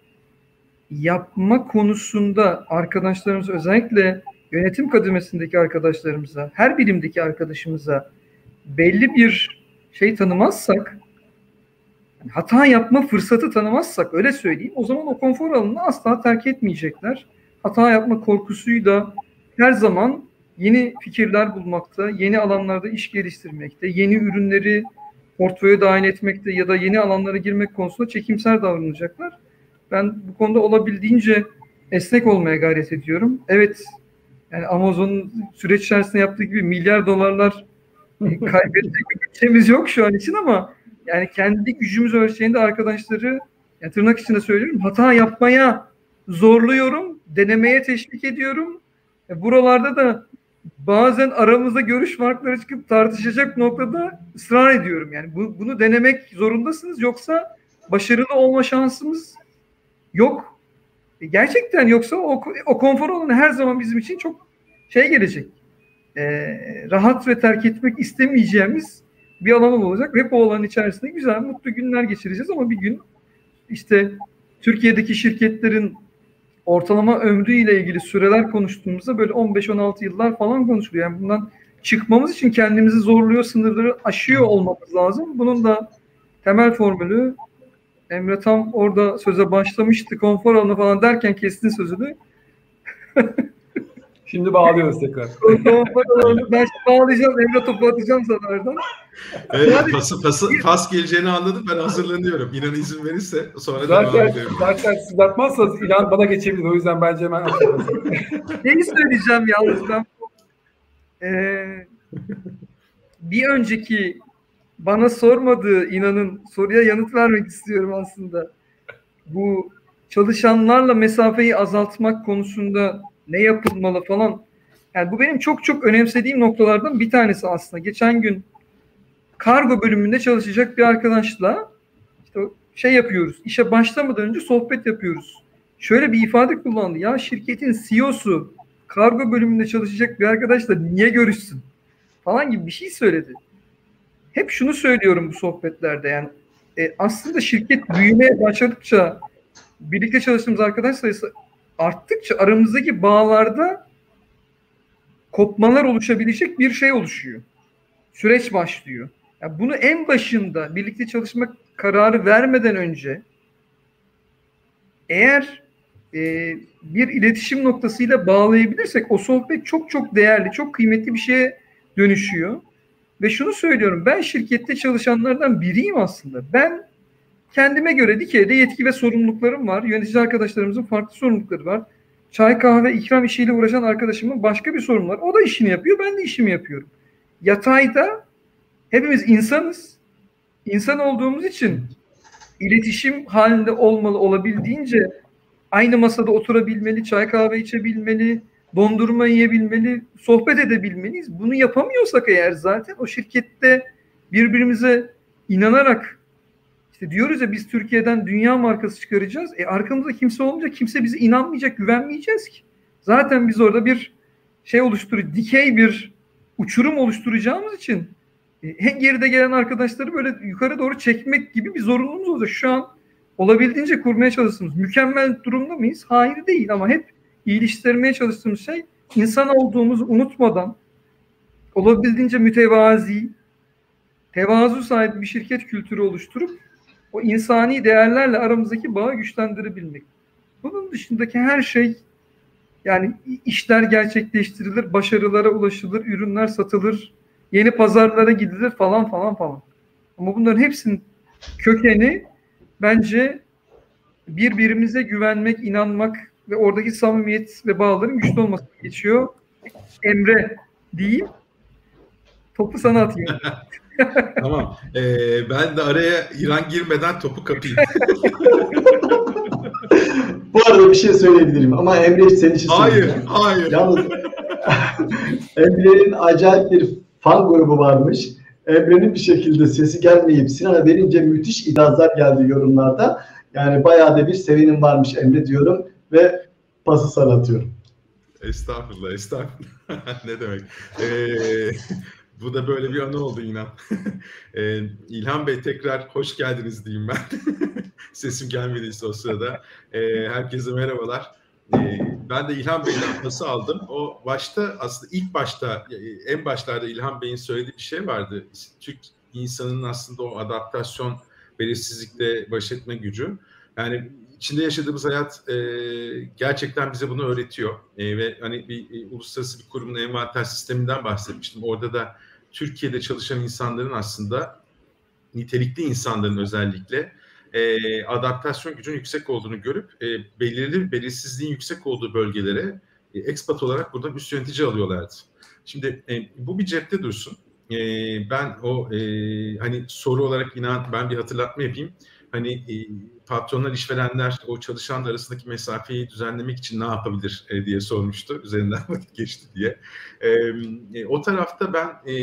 yapma konusunda arkadaşlarımız özellikle yönetim kademesindeki arkadaşlarımıza, her birimdeki arkadaşımıza belli bir şey tanımazsak, hata yapma fırsatı tanımazsak öyle söyleyeyim, o zaman o konfor alanını asla terk etmeyecekler. Hata yapma korkusuyu da her zaman yeni fikirler bulmakta, yeni alanlarda iş geliştirmekte, yeni ürünleri portföye dahil etmekte ya da yeni alanlara girmek konusunda çekimser davranacaklar. Ben bu konuda olabildiğince esnek olmaya gayret ediyorum. Evet, yani Amazon'un süreç içerisinde yaptığı gibi milyar dolarlar kaybedecek bir bütçemiz yok şu an için ama yani kendi gücümüz ölçeğinde arkadaşları yani tırnak içinde söylüyorum hata yapmaya zorluyorum, denemeye teşvik ediyorum. E, buralarda da bazen aramızda görüş farkları çıkıp tartışacak noktada ısrar ediyorum. Yani bu, bunu denemek zorundasınız yoksa başarılı olma şansımız yok. E, gerçekten yoksa o, o konfor alanı her zaman bizim için çok şey gelecek. E, rahat ve terk etmek istemeyeceğimiz bir alan olacak. Hep o alanın içerisinde güzel, mutlu günler geçireceğiz ama bir gün işte Türkiye'deki şirketlerin ortalama ömrüyle ilgili süreler konuştuğumuzda böyle 15-16 yıllar falan konuşuluyor. Yani bundan çıkmamız için kendimizi zorluyor, sınırları aşıyor olmamız lazım. Bunun da temel formülü Emre tam orada söze başlamıştı. Konfor alanı falan derken kestin sözünü.
Şimdi bağlıyoruz tekrar.
ben bağlayacağım. Emre topu atacağım sana oradan.
Evet, yani, pası, pası, pas geleceğini anladım. Ben hazırlanıyorum. İnan izin verirse sonra
zaten, devam ediyorum. Zaten siz atmazsanız inan bana geçebilir. O yüzden bence hemen
Neyi söyleyeceğim yalnız ben? Ee, bir önceki bana sormadığı inanın soruya yanıt vermek istiyorum aslında. Bu çalışanlarla mesafeyi azaltmak konusunda ne yapılmalı falan. Yani bu benim çok çok önemsediğim noktalardan bir tanesi aslında. Geçen gün kargo bölümünde çalışacak bir arkadaşla işte şey yapıyoruz. İşe başlamadan önce sohbet yapıyoruz. Şöyle bir ifade kullandı. Ya şirketin CEO'su kargo bölümünde çalışacak bir arkadaşla niye görüşsün? Falan gibi bir şey söyledi. Hep şunu söylüyorum bu sohbetlerde yani e, aslında şirket büyümeye başladıkça birlikte çalıştığımız arkadaş sayısı arttıkça aramızdaki bağlarda kopmalar oluşabilecek bir şey oluşuyor. Süreç başlıyor. Yani bunu en başında birlikte çalışmak kararı vermeden önce eğer e, bir iletişim noktasıyla bağlayabilirsek o sohbet çok çok değerli, çok kıymetli bir şeye dönüşüyor. Ve şunu söylüyorum, ben şirkette çalışanlardan biriyim aslında. Ben kendime göre Dikey'de yetki ve sorumluluklarım var. Yönetici arkadaşlarımızın farklı sorumlulukları var. Çay kahve ikram işiyle uğraşan arkadaşımın başka bir sorun var. O da işini yapıyor, ben de işimi yapıyorum. Yatayda hepimiz insanız. İnsan olduğumuz için iletişim halinde olmalı, olabildiğince aynı masada oturabilmeli, çay kahve içebilmeli, dondurma yiyebilmeli, sohbet edebilmeliyiz. Bunu yapamıyorsak eğer zaten o şirkette birbirimize inanarak işte diyoruz ya biz Türkiye'den dünya markası çıkaracağız. E arkamızda kimse olmayacak, kimse bize inanmayacak, güvenmeyeceğiz ki. Zaten biz orada bir şey oluşturuyor, dikey bir uçurum oluşturacağımız için e, geride gelen arkadaşları böyle yukarı doğru çekmek gibi bir zorunluluğumuz olacak. Şu an olabildiğince kurmaya çalıştığımız mükemmel durumda mıyız? Hayır değil ama hep iyileştirmeye çalıştığımız şey insan olduğumuzu unutmadan olabildiğince mütevazi, tevazu sahibi bir şirket kültürü oluşturup o insani değerlerle aramızdaki bağı güçlendirebilmek. Bunun dışındaki her şey yani işler gerçekleştirilir, başarılara ulaşılır, ürünler satılır, yeni pazarlara gidilir falan falan falan. Ama bunların hepsinin kökeni bence birbirimize güvenmek, inanmak ve oradaki samimiyet ve bağların güçlü olması geçiyor. Emre diyeyim. Topu sana atayım.
tamam. Ee, ben de araya İran girmeden topu kapayım.
Bu arada bir şey söyleyebilirim ama Emre senin için
Hayır, hayır.
Yalnız Emre'nin acayip bir fan grubu varmış. Emre'nin bir şekilde sesi gelmeyip Sinan'a verince müthiş idazlar geldi yorumlarda. Yani bayağı da bir sevinim varmış Emre diyorum ve pası sana atıyorum.
Estağfurullah, estağfurullah. ne demek. Ee, bu da böyle bir anı oldu inan. ee, İlhan Bey tekrar hoş geldiniz diyeyim ben. Sesim gelmediyse o sırada. Ee, herkese merhabalar. Ee, ben de İlhan Bey'den pası aldım. O başta aslında ilk başta en başlarda İlhan Bey'in söylediği bir şey vardı. Türk insanının aslında o adaptasyon belirsizlikle baş etme gücü. Yani içinde yaşadığımız hayat e, gerçekten bize bunu öğretiyor. E, ve hani bir e, uluslararası bir kurumun envanter sisteminden bahsetmiştim. Orada da Türkiye'de çalışan insanların aslında nitelikli insanların özellikle e, adaptasyon gücünün yüksek olduğunu görüp e, belirli belirsizliğin yüksek olduğu bölgelere e, expat olarak buradan üst yönetici alıyorlardı. Şimdi e, bu bir cepte dursun. E, ben o e, hani soru olarak inan ben bir hatırlatma yapayım. Hani e, patronlar, işverenler o çalışanlar arasındaki mesafeyi düzenlemek için ne yapabilir e, diye sormuştu. Üzerinden vakit geçti diye. E, o tarafta ben e,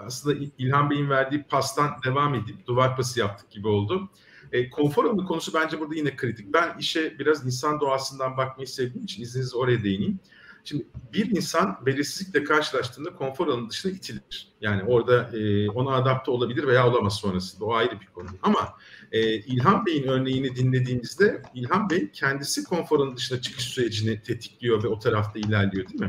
aslında İlhan Bey'in verdiği pastan devam edip duvar pası yaptık gibi oldu. E, konfor alanı konusu bence burada yine kritik. Ben işe biraz insan doğasından bakmayı sevdiğim için izninizle oraya değineyim. Şimdi bir insan belirsizlikle karşılaştığında konfor alanı dışına itilir. Yani orada e, ona adapte olabilir veya olamaz sonrasında. O ayrı bir konu. Ama e, İlhan Bey'in örneğini dinlediğimizde İlhan Bey kendisi konfor alanı dışına çıkış sürecini tetikliyor ve o tarafta ilerliyor değil mi?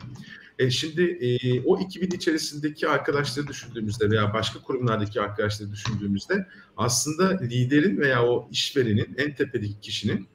E, şimdi e, o ekibin içerisindeki arkadaşları düşündüğümüzde veya başka kurumlardaki arkadaşları düşündüğümüzde aslında liderin veya o işverenin en tepedeki kişinin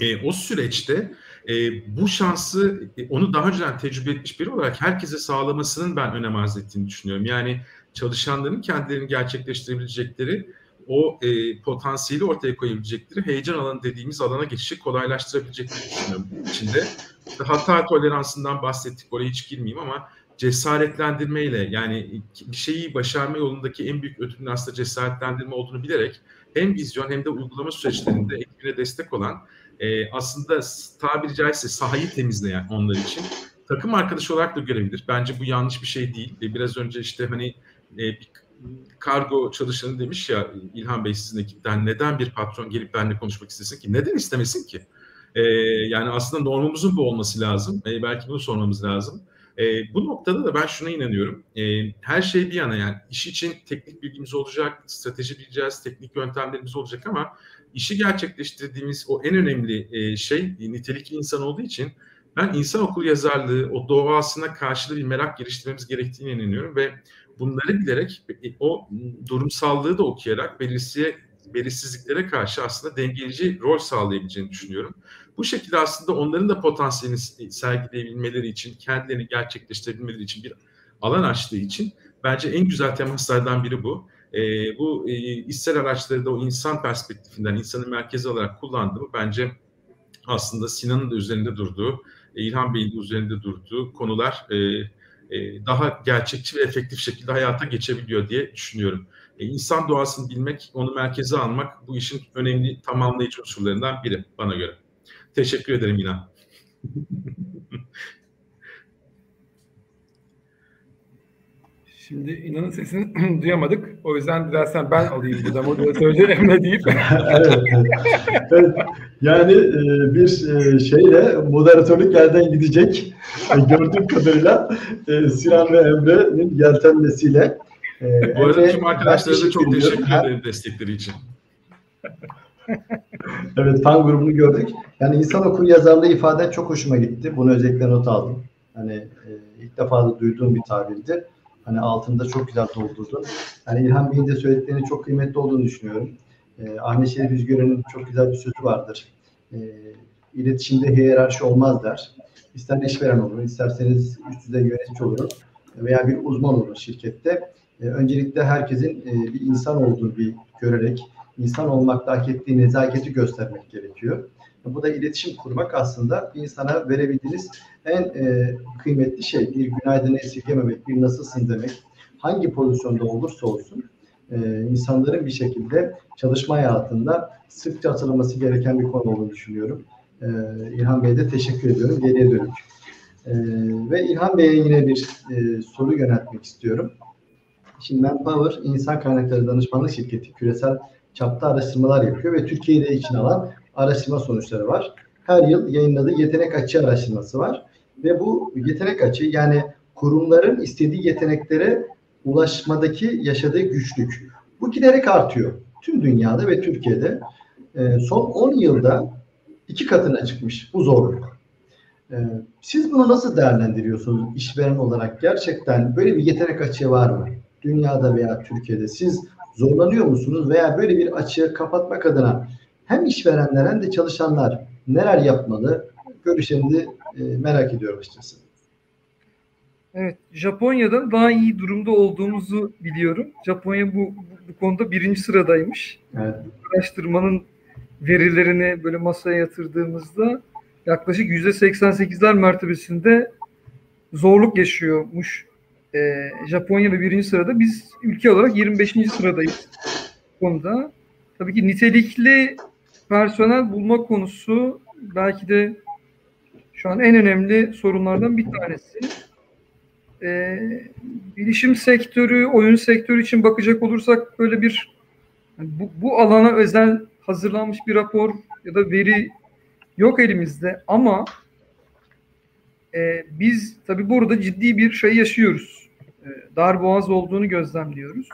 e, o süreçte e, bu şansı e, onu daha önceden tecrübe etmiş biri olarak herkese sağlamasının ben önem arz ettiğini düşünüyorum. Yani çalışanların kendilerini gerçekleştirebilecekleri o e, potansiyeli ortaya koyabilecekleri heyecan alanı dediğimiz alana geçişi kolaylaştırabilecekleri düşünüyorum. İçinde işte hata toleransından bahsettik oraya hiç girmeyeyim ama cesaretlendirmeyle yani bir şeyi başarma yolundaki en büyük ödülün aslında cesaretlendirme olduğunu bilerek hem vizyon hem de uygulama süreçlerinde ekibine destek olan e, aslında tabiri caizse sahayı temizleyen onlar için takım arkadaşı olarak da görebilir. Bence bu yanlış bir şey değil. E, biraz önce işte hani e, bir kargo çalışanı demiş ya İlhan Bey sizin ekipten neden bir patron gelip benimle konuşmak istesin ki? Neden istemesin ki? E, yani aslında normumuzun bu olması lazım. E, belki bunu sormamız lazım. E, bu noktada da ben şuna inanıyorum. E, her şey bir yana yani iş için teknik bilgimiz olacak, strateji bileceğiz, teknik yöntemlerimiz olacak ama işi gerçekleştirdiğimiz o en önemli e, şey nitelikli insan olduğu için ben insan okul yazarlığı, o doğasına karşılığı bir merak geliştirmemiz gerektiğine inanıyorum ve bunları bilerek e, o durumsallığı da okuyarak belirsiye, belirsizliklere karşı aslında dengeleyici rol sağlayabileceğini düşünüyorum. Bu şekilde aslında onların da potansiyelini sergileyebilmeleri için, kendilerini gerçekleştirebilmeleri için bir alan açtığı için bence en güzel temaslardan biri bu. E, bu e, işsel araçları da o insan perspektifinden, insanı merkezi olarak kullandığımı bence aslında Sinan'ın da üzerinde durduğu, e, İlhan Bey'in de üzerinde durduğu konular. E, e, daha gerçekçi ve efektif şekilde hayata geçebiliyor diye düşünüyorum. E, insan doğasını bilmek, onu merkeze almak bu işin önemli tamamlayıcı unsurlarından biri bana göre. Teşekkür ederim İnan.
Şimdi inanın sesini duyamadık. O yüzden dilersen ben alayım burada moderatörlüğü Emre deyip.
evet, evet. Yani e, bir e, şeyle moderatörlük yerden gidecek. E, gördüğüm kadarıyla e, Sinan ve Emre'nin yeltenmesiyle.
E, Bu arada tüm arkadaşlara da çok teşekkür ederim destekleri için.
evet fan grubunu gördük. Yani insan okur yazarlığı ifade çok hoşuma gitti. Bunu özellikle not aldım. Hani e, ilk defa da duyduğum bir tabirdi. Hani altında çok güzel doldurdun. Hani İlhan Bey'in de söylediklerinin çok kıymetli olduğunu düşünüyorum. E, Ahmet Şerif Üzgören'in çok güzel bir sözü vardır. E, iletişimde hiyerarşi olmaz der. İster işveren olur, isterseniz üst düzey yönetici olur veya bir uzman olur şirkette. E, öncelikle herkesin e, bir insan olduğunu bir görerek, insan olmakta hak ettiği nezaketi göstermek gerekiyor. Bu da iletişim kurmak aslında bir insana verebildiğiniz en e, kıymetli şey. Bir günaydın esirgememek, bir nasılsın demek. Hangi pozisyonda olursa olsun e, insanların bir şekilde çalışma hayatında sıkça hatırlaması gereken bir konu olduğunu düşünüyorum. E, İlhan Bey'e de teşekkür ediyorum. Geriye dönük. E, ve İlhan Bey'e yine bir e, soru yöneltmek istiyorum. Şimdi Manpower insan kaynakları danışmanlık şirketi küresel çapta araştırmalar yapıyor ve Türkiye'yi de içine alan araştırma sonuçları var. Her yıl yayınladığı yetenek açığı araştırması var. Ve bu yetenek açığı yani kurumların istediği yeteneklere ulaşmadaki yaşadığı güçlük. Bu giderek artıyor. Tüm dünyada ve Türkiye'de. E, son 10 yılda iki katına çıkmış bu zorluk. E, siz bunu nasıl değerlendiriyorsunuz işveren olarak? Gerçekten böyle bir yetenek açığı var mı? Dünyada veya Türkiye'de siz zorlanıyor musunuz veya böyle bir açığı kapatmak adına hem işverenler hem de çalışanlar neler yapmalı? Görüşlerini e, merak ediyorum açıkçası.
Evet, Japonya'dan daha iyi durumda olduğumuzu biliyorum. Japonya bu, bu konuda birinci sıradaymış. Evet. Araştırmanın verilerini böyle masaya yatırdığımızda yaklaşık yüzde 88'ler mertebesinde zorluk yaşıyormuş e, Japonya ve birinci sırada. Biz ülke olarak 25. sıradayız bu konuda. Tabii ki nitelikli personel bulma konusu belki de şu an en önemli sorunlardan bir tanesi. Ee, bilişim sektörü, oyun sektörü için bakacak olursak böyle bir bu, bu alana özel hazırlanmış bir rapor ya da veri yok elimizde ama e, biz tabii burada ciddi bir şey yaşıyoruz. E, dar boğaz olduğunu gözlemliyoruz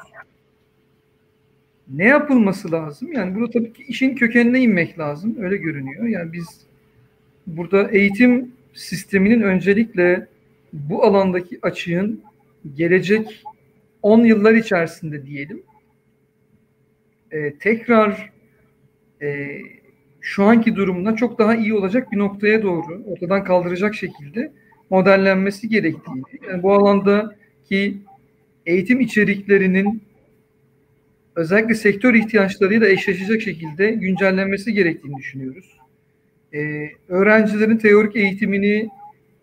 ne yapılması lazım? Yani burada tabii ki işin kökenine inmek lazım. Öyle görünüyor. Yani biz burada eğitim sisteminin öncelikle bu alandaki açığın gelecek 10 yıllar içerisinde diyelim e, tekrar e, şu anki durumuna çok daha iyi olacak bir noktaya doğru ortadan kaldıracak şekilde modellenmesi gerektiğini, yani bu alandaki eğitim içeriklerinin özellikle sektör ihtiyaçlarıyla eşleşecek şekilde güncellenmesi gerektiğini düşünüyoruz. Ee, öğrencilerin teorik eğitimini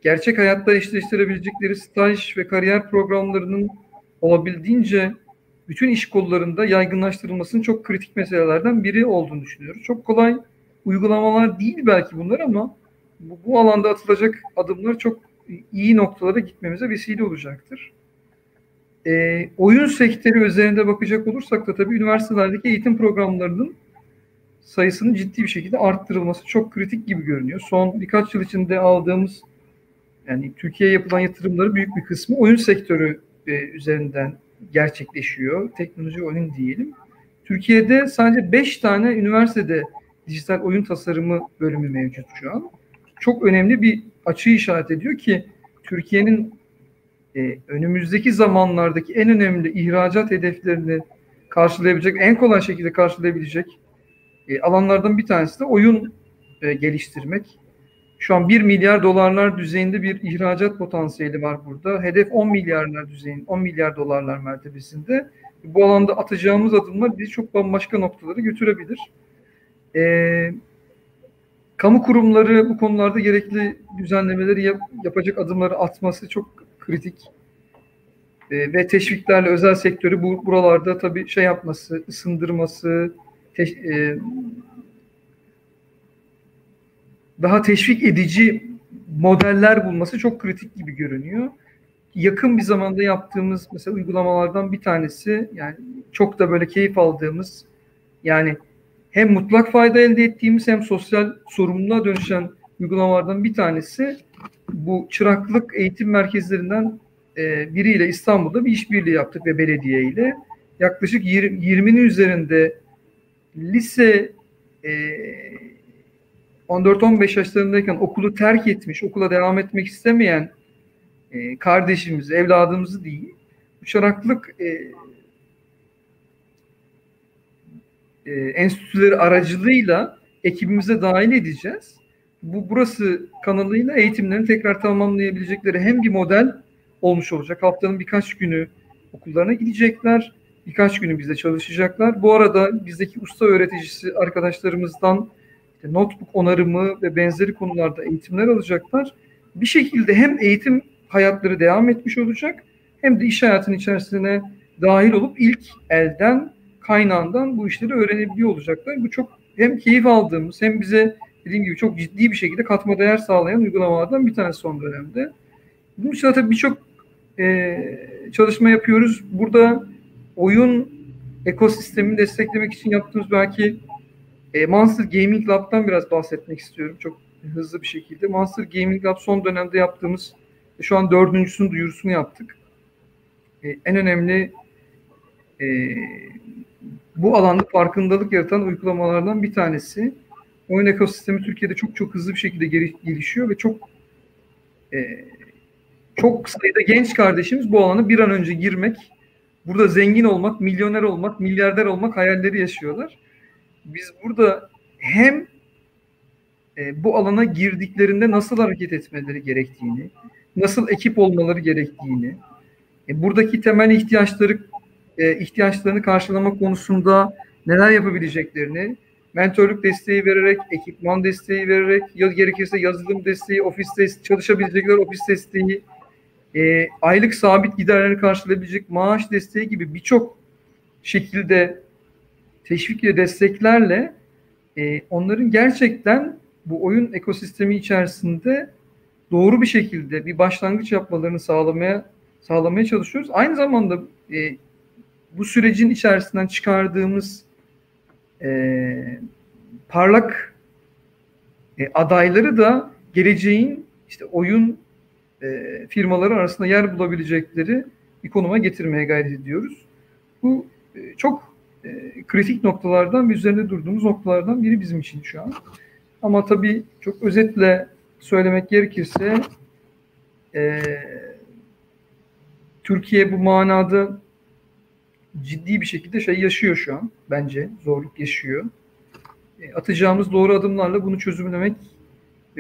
gerçek hayatta eşleştirebilecekleri staj ve kariyer programlarının olabildiğince bütün iş kollarında yaygınlaştırılmasının çok kritik meselelerden biri olduğunu düşünüyoruz. Çok kolay uygulamalar değil belki bunlar ama bu, bu alanda atılacak adımlar çok iyi noktalara gitmemize vesile olacaktır. E, oyun sektörü üzerinde bakacak olursak da tabii üniversitelerdeki eğitim programlarının sayısının ciddi bir şekilde arttırılması çok kritik gibi görünüyor. Son birkaç yıl içinde aldığımız yani Türkiye'ye yapılan yatırımları büyük bir kısmı oyun sektörü e, üzerinden gerçekleşiyor. Teknoloji oyun diyelim. Türkiye'de sadece 5 tane üniversitede dijital oyun tasarımı bölümü mevcut şu an. Çok önemli bir açığı işaret ediyor ki Türkiye'nin e, önümüzdeki zamanlardaki en önemli ihracat hedeflerini karşılayabilecek, en kolay şekilde karşılayabilecek e, alanlardan bir tanesi de oyun e, geliştirmek. Şu an 1 milyar dolarlar düzeyinde bir ihracat potansiyeli var burada. Hedef 10 milyarlar düzeyinde, 10 milyar dolarlar mertebesinde. Bu alanda atacağımız adımlar bizi çok bambaşka noktalara götürebilir. Ee, kamu kurumları bu konularda gerekli düzenlemeleri yap, yapacak adımları atması çok kritik. E, ve teşviklerle özel sektörü bu, buralarda tabii şey yapması, ısındırması, e, daha teşvik edici modeller bulması çok kritik gibi görünüyor. Yakın bir zamanda yaptığımız mesela uygulamalardan bir tanesi yani çok da böyle keyif aldığımız yani hem mutlak fayda elde ettiğimiz hem sosyal sorumluluğa dönüşen uygulamalardan bir tanesi bu çıraklık eğitim merkezlerinden e, biriyle İstanbul'da bir işbirliği yaptık ve belediye ile. Yaklaşık 20'nin üzerinde lise e, 14-15 yaşlarındayken okulu terk etmiş, okula devam etmek istemeyen e, kardeşimizi, evladımızı değil, çıraklık e, e, enstitüleri aracılığıyla ekibimize dahil edeceğiz. Bu burası kanalıyla eğitimlerini tekrar tamamlayabilecekleri hem bir model olmuş olacak. Haftanın birkaç günü okullarına gidecekler. Birkaç günü bizde çalışacaklar. Bu arada bizdeki usta öğreticisi arkadaşlarımızdan işte notebook onarımı ve benzeri konularda eğitimler alacaklar. Bir şekilde hem eğitim hayatları devam etmiş olacak hem de iş hayatının içerisine dahil olup ilk elden kaynağından bu işleri öğrenebiliyor olacaklar. Bu çok hem keyif aldığımız hem bize dediğim gibi çok ciddi bir şekilde katma değer sağlayan uygulamalardan bir tanesi son dönemde. Bunun dışında tabii birçok e, çalışma yapıyoruz. Burada oyun ekosistemini desteklemek için yaptığımız belki e, Monster Gaming Lab'dan biraz bahsetmek istiyorum çok hızlı bir şekilde. Monster Gaming Lab son dönemde yaptığımız şu an dördüncüsünün duyurusunu yaptık. E, en önemli e, bu alanda farkındalık yaratan uygulamalardan bir tanesi. Oyun ekosistemi Türkiye'de çok çok hızlı bir şekilde gelişiyor ve çok e, çok sayıda genç kardeşimiz bu alana bir an önce girmek, burada zengin olmak, milyoner olmak, milyarder olmak hayalleri yaşıyorlar. Biz burada hem e, bu alana girdiklerinde nasıl hareket etmeleri gerektiğini, nasıl ekip olmaları gerektiğini, e, buradaki temel ihtiyaçları e, ihtiyaçlarını karşılama konusunda neler yapabileceklerini, mentorluk desteği vererek, ekipman desteği vererek, ya gerekirse yazılım desteği, ofis desteği, çalışabilecekler ofis desteği, e, aylık sabit giderleri karşılayabilecek maaş desteği gibi birçok şekilde teşvik ve desteklerle e, onların gerçekten bu oyun ekosistemi içerisinde doğru bir şekilde bir başlangıç yapmalarını sağlamaya sağlamaya çalışıyoruz. Aynı zamanda e, bu sürecin içerisinden çıkardığımız e, parlak e, adayları da geleceğin işte oyun e, firmaları arasında yer bulabilecekleri bir konuma getirmeye gayret ediyoruz. Bu e, çok e, kritik noktalardan ve üzerinde durduğumuz noktalardan biri bizim için şu an. Ama tabii çok özetle söylemek gerekirse e, Türkiye bu manada ciddi bir şekilde şey yaşıyor şu an. Bence zorluk yaşıyor. Atacağımız doğru adımlarla bunu çözümlemek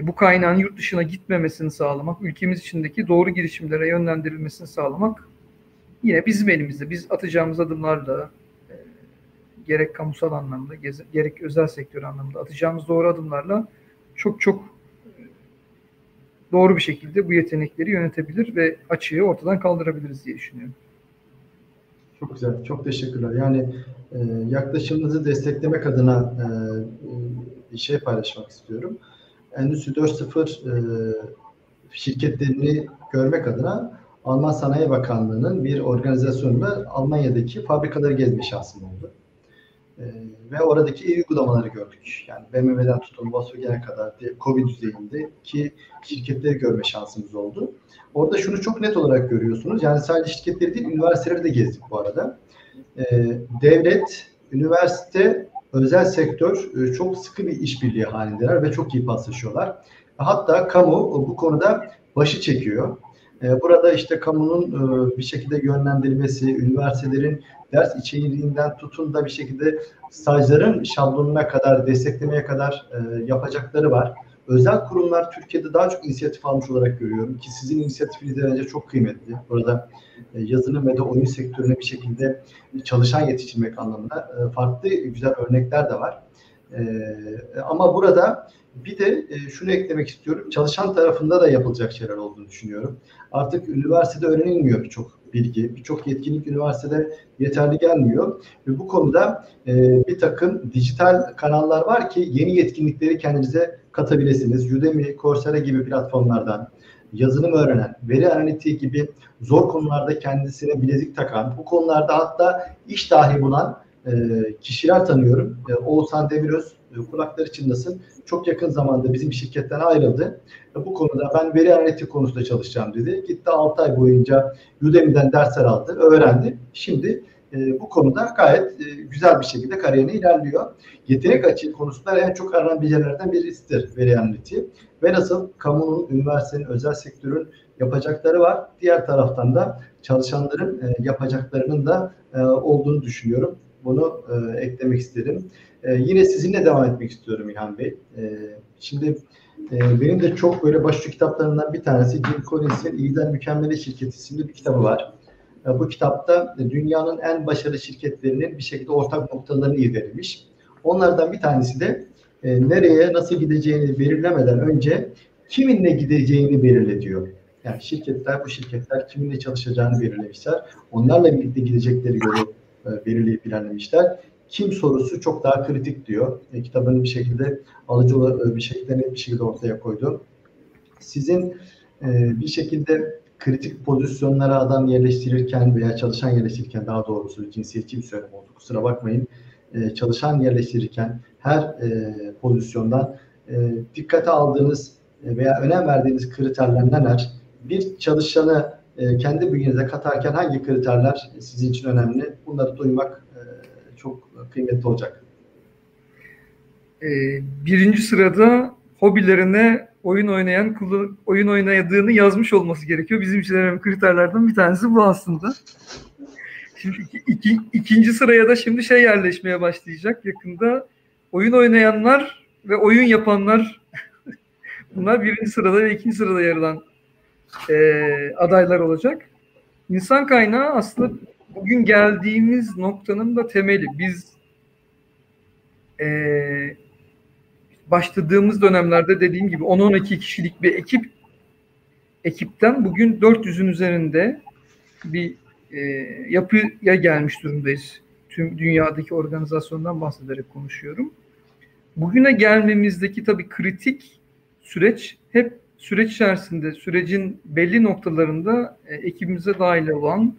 bu kaynağın yurt dışına gitmemesini sağlamak, ülkemiz içindeki doğru girişimlere yönlendirilmesini sağlamak yine bizim elimizde. Biz atacağımız adımlarla e, gerek kamusal anlamda, gerek özel sektör anlamda atacağımız doğru adımlarla çok çok e, doğru bir şekilde bu yetenekleri yönetebilir ve açığı ortadan kaldırabiliriz diye düşünüyorum.
Çok güzel, çok teşekkürler. Yani e, yaklaşımınızı desteklemek adına e, bir şey paylaşmak istiyorum. Endüstri 4.0 e, şirketlerini görmek adına Alman Sanayi Bakanlığı'nın bir organizasyonunda Almanya'daki fabrikaları gezme şansım oldu. E, ve oradaki iyi uygulamaları gördük. Yani BMW'den tutun Volkswagen'e kadar COVID düzeyindeki şirketleri görme şansımız oldu. Orada şunu çok net olarak görüyorsunuz. Yani sadece şirketleri değil, üniversiteleri de gezdik bu arada. E, devlet, üniversite, özel sektör e, çok sıkı bir işbirliği halindeler ve çok iyi paslaşıyorlar. Hatta kamu bu konuda başı çekiyor. E, burada işte kamunun e, bir şekilde yönlendirilmesi, üniversitelerin ders içeriğinden tutun da bir şekilde stajların şablonuna kadar, desteklemeye kadar yapacakları var. Özel kurumlar Türkiye'de daha çok inisiyatif almış olarak görüyorum ki sizin inisiyatifiniz bence çok kıymetli. Burada yazılım ve de oyun sektörüne bir şekilde çalışan yetiştirmek anlamında farklı güzel örnekler de var. Ama burada bir de şunu eklemek istiyorum. Çalışan tarafında da yapılacak şeyler olduğunu düşünüyorum. Artık üniversitede öğrenilmiyor birçok bilgi, birçok yetkinlik üniversitede yeterli gelmiyor. Ve bu konuda e, bir takım dijital kanallar var ki yeni yetkinlikleri kendinize katabilirsiniz. Udemy, Coursera gibi platformlardan yazılım öğrenen, veri analitiği gibi zor konularda kendisine bilezik takan, bu konularda hatta iş dahi bulan e, kişiler tanıyorum. E, Oğuzhan Demiröz e, kulakları çınlasın. Çok yakın zamanda bizim şirketten ayrıldı. E, bu konuda ben veri analitik konusunda çalışacağım dedi. Gitti 6 ay boyunca Udemy'den dersler aldı, öğrendi. Şimdi e, bu konuda gayet e, güzel bir şekilde kariyerine ilerliyor. Yetenek açığı konusunda en çok aranan becerilerden birisidir veri analitiği. Ve nasıl kamunun, üniversitenin, özel sektörün yapacakları var. Diğer taraftan da çalışanların e, yapacaklarının da e, olduğunu düşünüyorum. Bunu e, eklemek isterim. E, yine sizinle devam etmek istiyorum İlhan Bey. E, şimdi e, benim de çok böyle başucu kitaplarından bir tanesi Jim Collins'in İyiler Mükemmeli Şirketi isimli bir kitabı var. E, bu kitapta dünyanın en başarılı şirketlerinin bir şekilde ortak noktalarını irdelemiş. Onlardan bir tanesi de e, nereye nasıl gideceğini belirlemeden önce kiminle gideceğini belirle diyor. Yani şirketler, bu şirketler kiminle çalışacağını belirlemişler. Onlarla birlikte gidecekleri yolu e, belirleyip ilerlemişler. Kim sorusu çok daha kritik diyor. E, kitabını bir şekilde alıcı e, bir şekilde net bir şekilde ortaya koydu. Sizin e, bir şekilde kritik pozisyonlara adam yerleştirirken veya çalışan yerleştirirken daha doğrusu cinsiyetçi bir söylem oldu. Kusura bakmayın. E, çalışan yerleştirirken her e, pozisyondan e, dikkate aldığınız e, veya önem verdiğiniz kriterler neler? Bir çalışanı e, kendi bünyenize katarken hangi kriterler sizin için önemli? Bunları duymak e, çok kıymetli olacak.
E, birinci sırada hobilerine oyun oynayan oyun oynadığını yazmış olması gerekiyor. Bizim için önemli kriterlerden bir tanesi bu aslında. Şimdi iki, iki, ikinci sıraya da şimdi şey yerleşmeye başlayacak yakında. Oyun oynayanlar ve oyun yapanlar bunlar birinci sırada ve ikinci sırada yer alan e, adaylar olacak. İnsan kaynağı aslında bugün geldiğimiz noktanın da temeli. Biz e, başladığımız dönemlerde dediğim gibi 10-12 kişilik bir ekip ekipten bugün 400'ün üzerinde bir e, yapıya gelmiş durumdayız. Tüm dünyadaki organizasyondan bahsederek konuşuyorum. Bugüne gelmemizdeki tabii kritik süreç hep süreç içerisinde sürecin belli noktalarında e, ekibimize dahil olan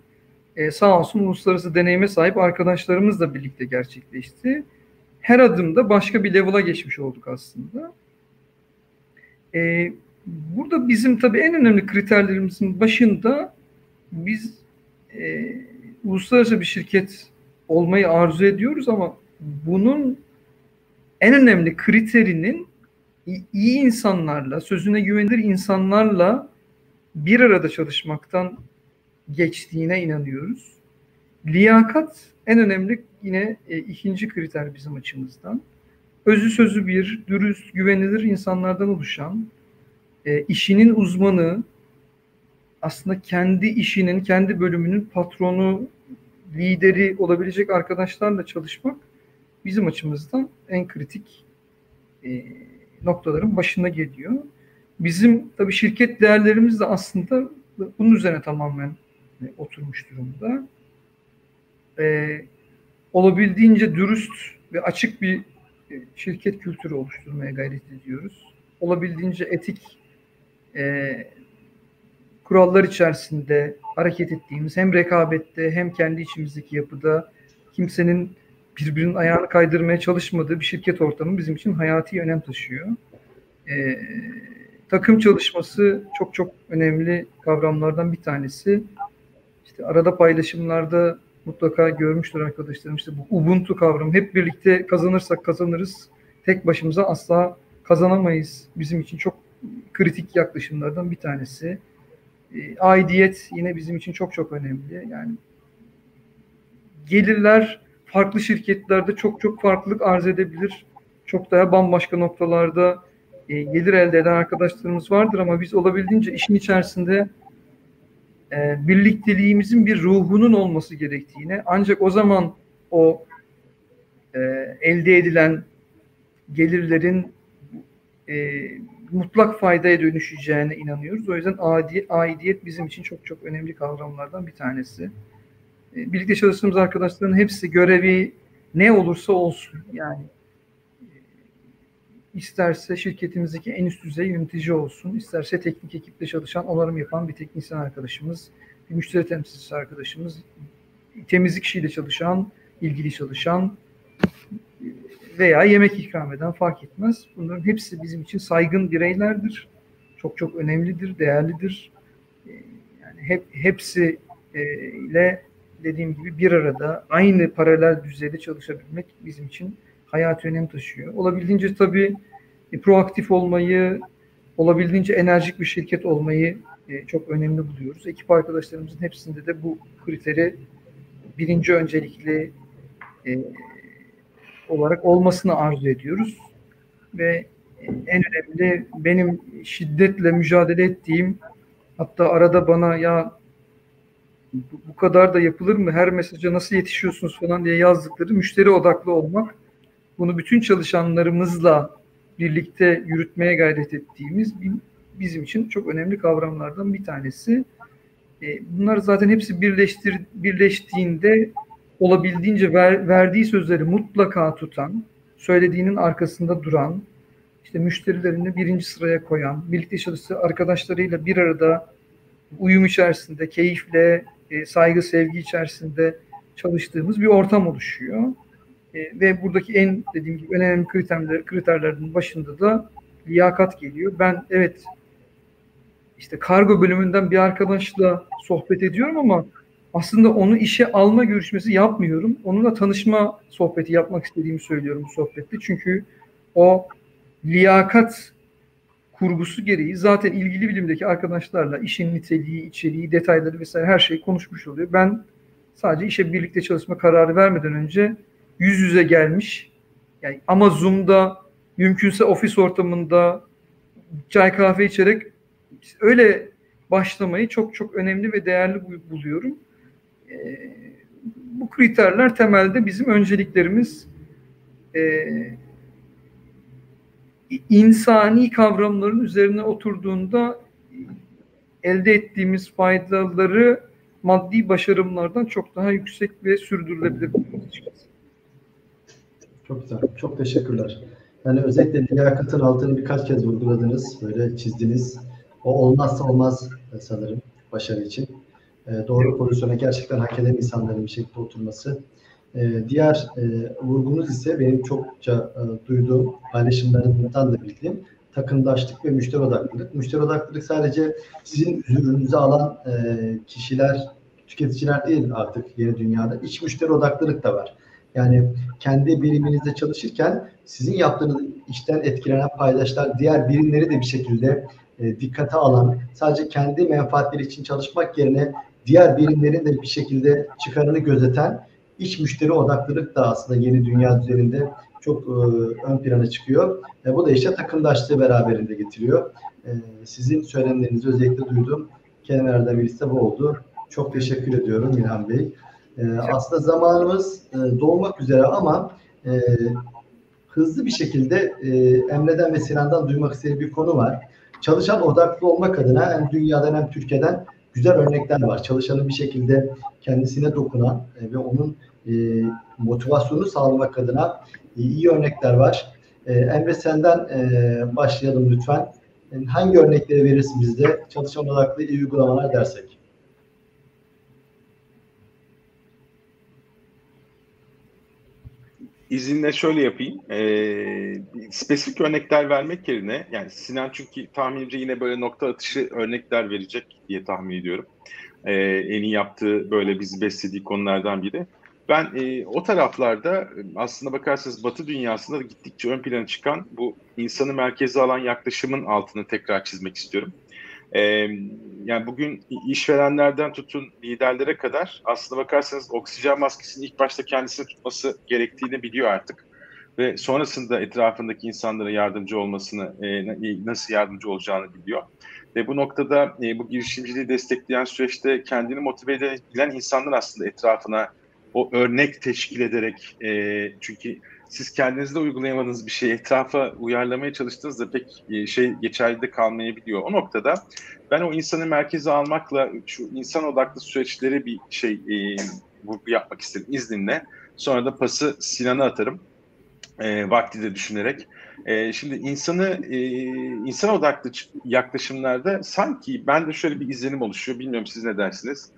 e, sağ olsun uluslararası deneyime sahip arkadaşlarımızla birlikte gerçekleşti. Her adımda başka bir level'a geçmiş olduk aslında. E, burada bizim tabii en önemli kriterlerimizin başında biz e, uluslararası bir şirket olmayı arzu ediyoruz ama bunun en önemli kriterinin iyi insanlarla, sözüne güvenilir insanlarla bir arada çalışmaktan geçtiğine inanıyoruz. Liyakat en önemli yine e, ikinci kriter bizim açımızdan. Özü sözü bir, dürüst, güvenilir insanlardan oluşan, e, işinin uzmanı, aslında kendi işinin, kendi bölümünün patronu, lideri olabilecek arkadaşlarla çalışmak bizim açımızdan en kritik e, noktaların başına geliyor. Bizim tabii şirket değerlerimiz de aslında bunun üzerine tamamen e, oturmuş durumda. E, olabildiğince dürüst ve açık bir e, şirket kültürü oluşturmaya gayret ediyoruz. Olabildiğince etik e, kurallar içerisinde hareket ettiğimiz hem rekabette hem kendi içimizdeki yapıda kimsenin birbirinin ayağını kaydırmaya çalışmadığı bir şirket ortamı bizim için hayati önem taşıyor. E, takım çalışması çok çok önemli kavramlardan bir tanesi. İşte arada paylaşımlarda mutlaka görmüştür arkadaşlarım işte bu Ubuntu kavramı. Hep birlikte kazanırsak kazanırız. Tek başımıza asla kazanamayız. Bizim için çok kritik yaklaşımlardan bir tanesi. E, aidiyet yine bizim için çok çok önemli. Yani gelirler farklı şirketlerde çok çok farklılık arz edebilir. Çok daha bambaşka noktalarda e, gelir elde eden arkadaşlarımız vardır ama biz olabildiğince işin içerisinde e, birlikteliğimizin bir ruhunun olması gerektiğine ancak o zaman o e, elde edilen gelirlerin e, mutlak faydaya dönüşeceğine inanıyoruz. O yüzden aidiyet, aidiyet bizim için çok çok önemli kavramlardan bir tanesi. E, birlikte çalıştığımız arkadaşların hepsi görevi ne olursa olsun yani isterse şirketimizdeki en üst düzey yönetici olsun, isterse teknik ekipte çalışan, onarım yapan bir teknisyen arkadaşımız, bir müşteri temsilcisi arkadaşımız, temizlik işiyle çalışan, ilgili çalışan veya yemek ikram eden fark etmez. Bunların hepsi bizim için saygın bireylerdir. Çok çok önemlidir, değerlidir. Ee, yani hep hepsi e, ile dediğim gibi bir arada aynı paralel düzeyde çalışabilmek bizim için hayat önem taşıyor. Olabildiğince tabii e, proaktif olmayı, olabildiğince enerjik bir şirket olmayı e, çok önemli buluyoruz. Ekip arkadaşlarımızın hepsinde de bu kriteri birinci öncelikli e, olarak olmasını arzu ediyoruz. Ve en önemli benim şiddetle mücadele ettiğim hatta arada bana ya bu kadar da yapılır mı? Her mesaja nasıl yetişiyorsunuz falan diye yazdıkları müşteri odaklı olmak. Bunu bütün çalışanlarımızla birlikte yürütmeye gayret ettiğimiz bizim için çok önemli kavramlardan bir tanesi. E, bunlar zaten hepsi birleştir, birleştiğinde olabildiğince ver, verdiği sözleri mutlaka tutan, söylediğinin arkasında duran, işte müşterilerini birinci sıraya koyan, birlikte çalıştığı arkadaşlarıyla bir arada uyum içerisinde, keyifle, e, saygı, sevgi içerisinde çalıştığımız bir ortam oluşuyor. E, ve buradaki en dediğim gibi önemli kriterler, kriterlerden başında da liyakat geliyor. Ben evet işte kargo bölümünden bir arkadaşla sohbet ediyorum ama aslında onu işe alma görüşmesi yapmıyorum. Onunla tanışma sohbeti yapmak istediğimi söylüyorum bu sohbette. Çünkü o liyakat kurgusu gereği zaten ilgili bilimdeki arkadaşlarla işin niteliği, içeriği, detayları vesaire her şeyi konuşmuş oluyor. Ben sadece işe birlikte çalışma kararı vermeden önce yüz yüze gelmiş yani ama Zoom'da mümkünse ofis ortamında çay kahve içerek öyle başlamayı çok çok önemli ve değerli buluyorum. Ee, bu kriterler temelde bizim önceliklerimiz. E, insani kavramların üzerine oturduğunda elde ettiğimiz faydaları maddi başarımlardan çok daha yüksek ve sürdürülebilir.
Çok güzel. Çok teşekkürler. Yani özellikle liyakatın altını birkaç kez vurguladınız, böyle çizdiniz. O olmazsa olmaz sanırım başarı için. E, doğru pozisyona gerçekten hak eden insanların bir şekilde oturması. E, diğer e, vurgunuz ise benim çokça e, duyduğum paylaşımlarından da bildiğim takımdaşlık ve müşteri odaklılık. Müşteri odaklılık sadece sizin ürününüzü alan e, kişiler, tüketiciler değil artık yeni dünyada. İç müşteri odaklılık da var. Yani kendi biriminizde çalışırken sizin yaptığınız işten etkilenen paydaşlar diğer birimleri de bir şekilde e, dikkate alan, sadece kendi menfaatleri için çalışmak yerine diğer birimlerin de bir şekilde çıkarını gözeten iç müşteri odaklılık da aslında yeni dünya üzerinde çok e, ön plana çıkıyor. E, bu da işte takımdaşlığı beraberinde getiriyor. E, sizin söylemlerinizi özellikle duyduğum kelimelerden birisi de bu oldu. Çok teşekkür ediyorum İlhan Bey. E, aslında zamanımız e, dolmak üzere ama e, hızlı bir şekilde e, Emre'den ve Sinan'dan duymak istediğim bir konu var. Çalışan odaklı olmak adına hem dünyadan hem Türkiye'den güzel örnekler var. Çalışanın bir şekilde kendisine dokunan e, ve onun e, motivasyonu sağlamak adına e, iyi örnekler var. E, Emre senden e, başlayalım lütfen. Yani hangi örnekleri verirsin bizde çalışan odaklı iyi uygulamalar dersek?
İzinle şöyle yapayım. E, spesifik örnekler vermek yerine yani Sinan çünkü tahminimce yine böyle nokta atışı örnekler verecek diye tahmin ediyorum. E, en iyi yaptığı böyle bizi beslediği konulardan biri. Ben e, o taraflarda aslında bakarsanız Batı dünyasında gittikçe ön plana çıkan bu insanı merkeze alan yaklaşımın altını tekrar çizmek istiyorum. E, yani bugün işverenlerden tutun liderlere kadar aslında bakarsanız oksijen maskesini ilk başta kendisine tutması gerektiğini biliyor artık. Ve sonrasında etrafındaki insanlara yardımcı olmasını, e, nasıl yardımcı olacağını biliyor. Ve bu noktada e, bu girişimciliği destekleyen süreçte kendini motive edebilen insanlar aslında etrafına o örnek teşkil ederek e, çünkü siz kendinizde uygulayamadığınız bir şeyi etrafa uyarlamaya çalıştığınızda pek e, şey geçerli de kalmayabiliyor. O noktada ben o insanı merkeze almakla şu insan odaklı süreçleri bir şey e, yapmak istedim izninle. Sonra da pası Sinan'a atarım. E, vakti de düşünerek. E, şimdi insanı e, insan odaklı yaklaşımlarda sanki ben de şöyle bir izlenim oluşuyor. Bilmiyorum siz ne dersiniz?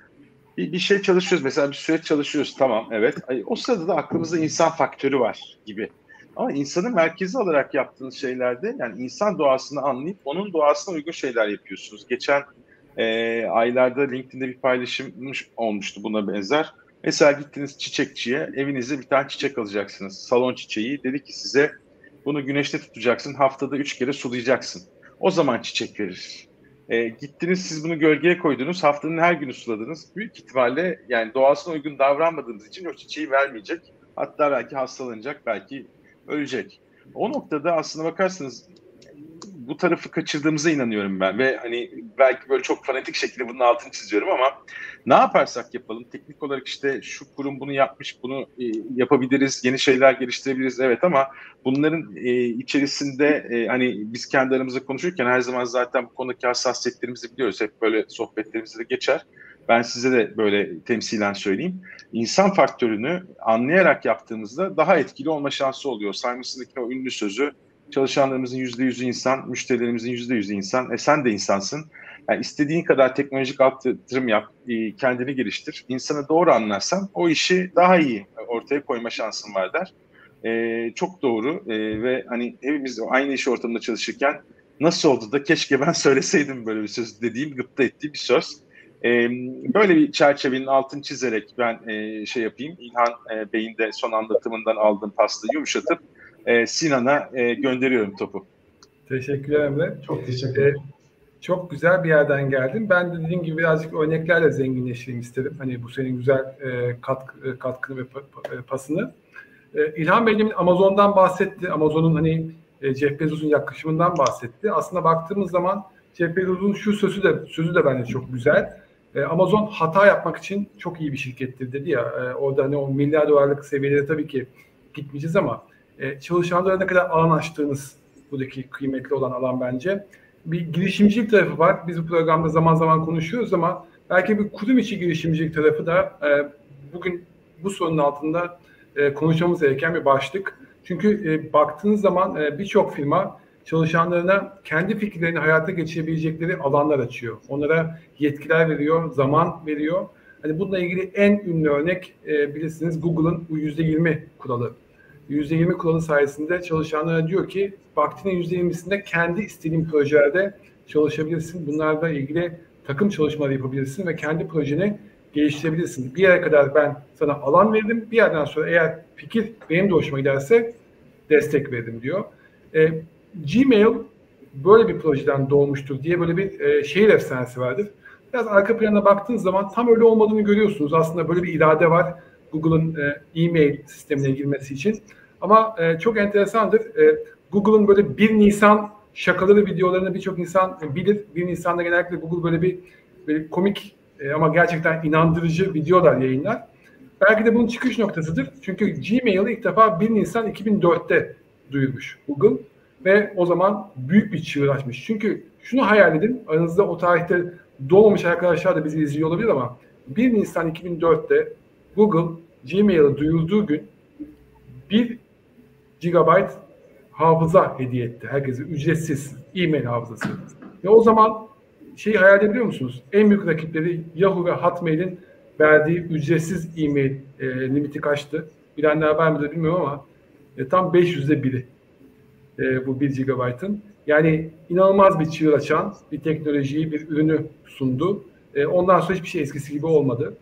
Bir, bir şey çalışıyoruz mesela bir süreç çalışıyoruz tamam evet. O sırada da aklımızda insan faktörü var gibi. Ama insanı merkezi alarak yaptığınız şeylerde yani insan doğasını anlayıp onun doğasına uygun şeyler yapıyorsunuz. Geçen e, aylarda LinkedIn'de bir paylaşım olmuştu buna benzer. Mesela gittiniz çiçekçiye evinizde bir tane çiçek alacaksınız. Salon çiçeği. Dedi ki size bunu güneşte tutacaksın. Haftada üç kere sulayacaksın. O zaman çiçek verir. E, gittiniz siz bunu gölgeye koydunuz. Haftanın her günü suladınız. Büyük ihtimalle yani doğasına uygun davranmadığınız için o çiçeği vermeyecek. Hatta belki hastalanacak, belki ölecek. O noktada aslında bakarsanız bu tarafı kaçırdığımıza inanıyorum ben ve hani belki böyle çok fanatik şekilde bunun altını çiziyorum ama ne yaparsak yapalım teknik olarak işte şu kurum bunu yapmış bunu e, yapabiliriz yeni şeyler geliştirebiliriz evet ama bunların e, içerisinde e, hani biz kendi aramızda konuşurken her zaman zaten bu konudaki hassasiyetlerimizi biliyoruz hep böyle sohbetlerimizde de geçer ben size de böyle temsilen söyleyeyim. İnsan faktörünü anlayarak yaptığımızda daha etkili olma şansı oluyor. Simon Sinek'in o ünlü sözü çalışanlarımızın yüzde yüzü insan, müşterilerimizin yüzde yüzü insan. E sen de insansın. Yani istediğin kadar teknolojik yatırım yap, e, kendini geliştir. İnsanı doğru anlarsan o işi daha iyi ortaya koyma şansın var der. E, çok doğru e, ve hani hepimiz aynı iş ortamında çalışırken nasıl oldu da keşke ben söyleseydim böyle bir söz dediğim, gıpta ettiği bir söz. E, böyle bir çerçevenin altını çizerek ben e, şey yapayım. İlhan e, Bey'in de son anlatımından aldığım pastayı yumuşatıp e, Sinan'a e, gönderiyorum topu.
Teşekkürler Emre.
Çok teşekkür ederim.
E, çok güzel bir yerden geldin. Ben de dediğim gibi birazcık örneklerle zenginleşeyim istedim. Hani bu senin güzel e, katkı, e, katkını ve e, pasını. E, İlhan Bey'in Amazon'dan bahsetti. Amazon'un hani e, Jeff Bezos'un yaklaşımından bahsetti. Aslında baktığımız zaman Jeff Bezos'un şu sözü de sözü de bence çok güzel. E, Amazon hata yapmak için çok iyi bir şirkettir dedi ya. E, orada hani o milyar dolarlık seviyelere tabii ki gitmeyeceğiz ama e, çalışanlara ne kadar alan açtığınız buradaki kıymetli olan alan bence. Bir girişimcilik tarafı var. Biz bu programda zaman zaman konuşuyoruz ama belki bir kurum içi girişimcilik tarafı da e, bugün bu sorunun altında e, konuşmamız gereken bir başlık. Çünkü e, baktığınız zaman e, birçok firma çalışanlarına kendi fikirlerini hayata geçirebilecekleri alanlar açıyor. Onlara yetkiler veriyor, zaman veriyor. Hani bununla ilgili en ünlü örnek e, bilirsiniz Google'ın %20 kuralı. %20 kuralı sayesinde çalışanlara diyor ki vaktinin %20'sinde kendi istediğin projelerde çalışabilirsin. Bunlarla ilgili takım çalışmaları yapabilirsin ve kendi projeni geliştirebilirsin. Bir yere kadar ben sana alan verdim. Bir yerden sonra eğer fikir benim de hoşuma giderse destek verdim diyor. E, Gmail böyle bir projeden doğmuştur diye böyle bir e, şehir efsanesi vardır. Biraz arka plana baktığınız zaman tam öyle olmadığını görüyorsunuz. Aslında böyle bir irade var Google'ın e, e-mail sistemine girmesi için. Ama e, çok enteresandır. E, Google'ın böyle 1 Nisan şakaları videolarını birçok insan bilir. 1 Nisan'da genellikle Google böyle bir, böyle komik e, ama gerçekten inandırıcı videolar yayınlar. Belki de bunun çıkış noktasıdır. Çünkü Gmail'i ilk defa 1 Nisan 2004'te duyurmuş Google ve o zaman büyük bir çığır açmış. Çünkü şunu hayal edin, aranızda o tarihte doğmamış arkadaşlar da bizi izliyor olabilir ama 1 Nisan 2004'te Google Gmail'i duyurduğu gün 1 GB hafıza hediye etti. Herkese ücretsiz e-mail hafızası. Ve o zaman şeyi hayal edebiliyor musunuz? En büyük rakipleri Yahoo ve Hotmail'in verdiği ücretsiz e-mail e, limiti kaçtı? Bilenler var mıdır bilmiyorum ama e, tam 500'de biri e, bu 1 GB'ın. Yani inanılmaz bir çığır açan bir teknolojiyi, bir ürünü sundu. E, ondan sonra hiçbir şey eskisi gibi olmadı.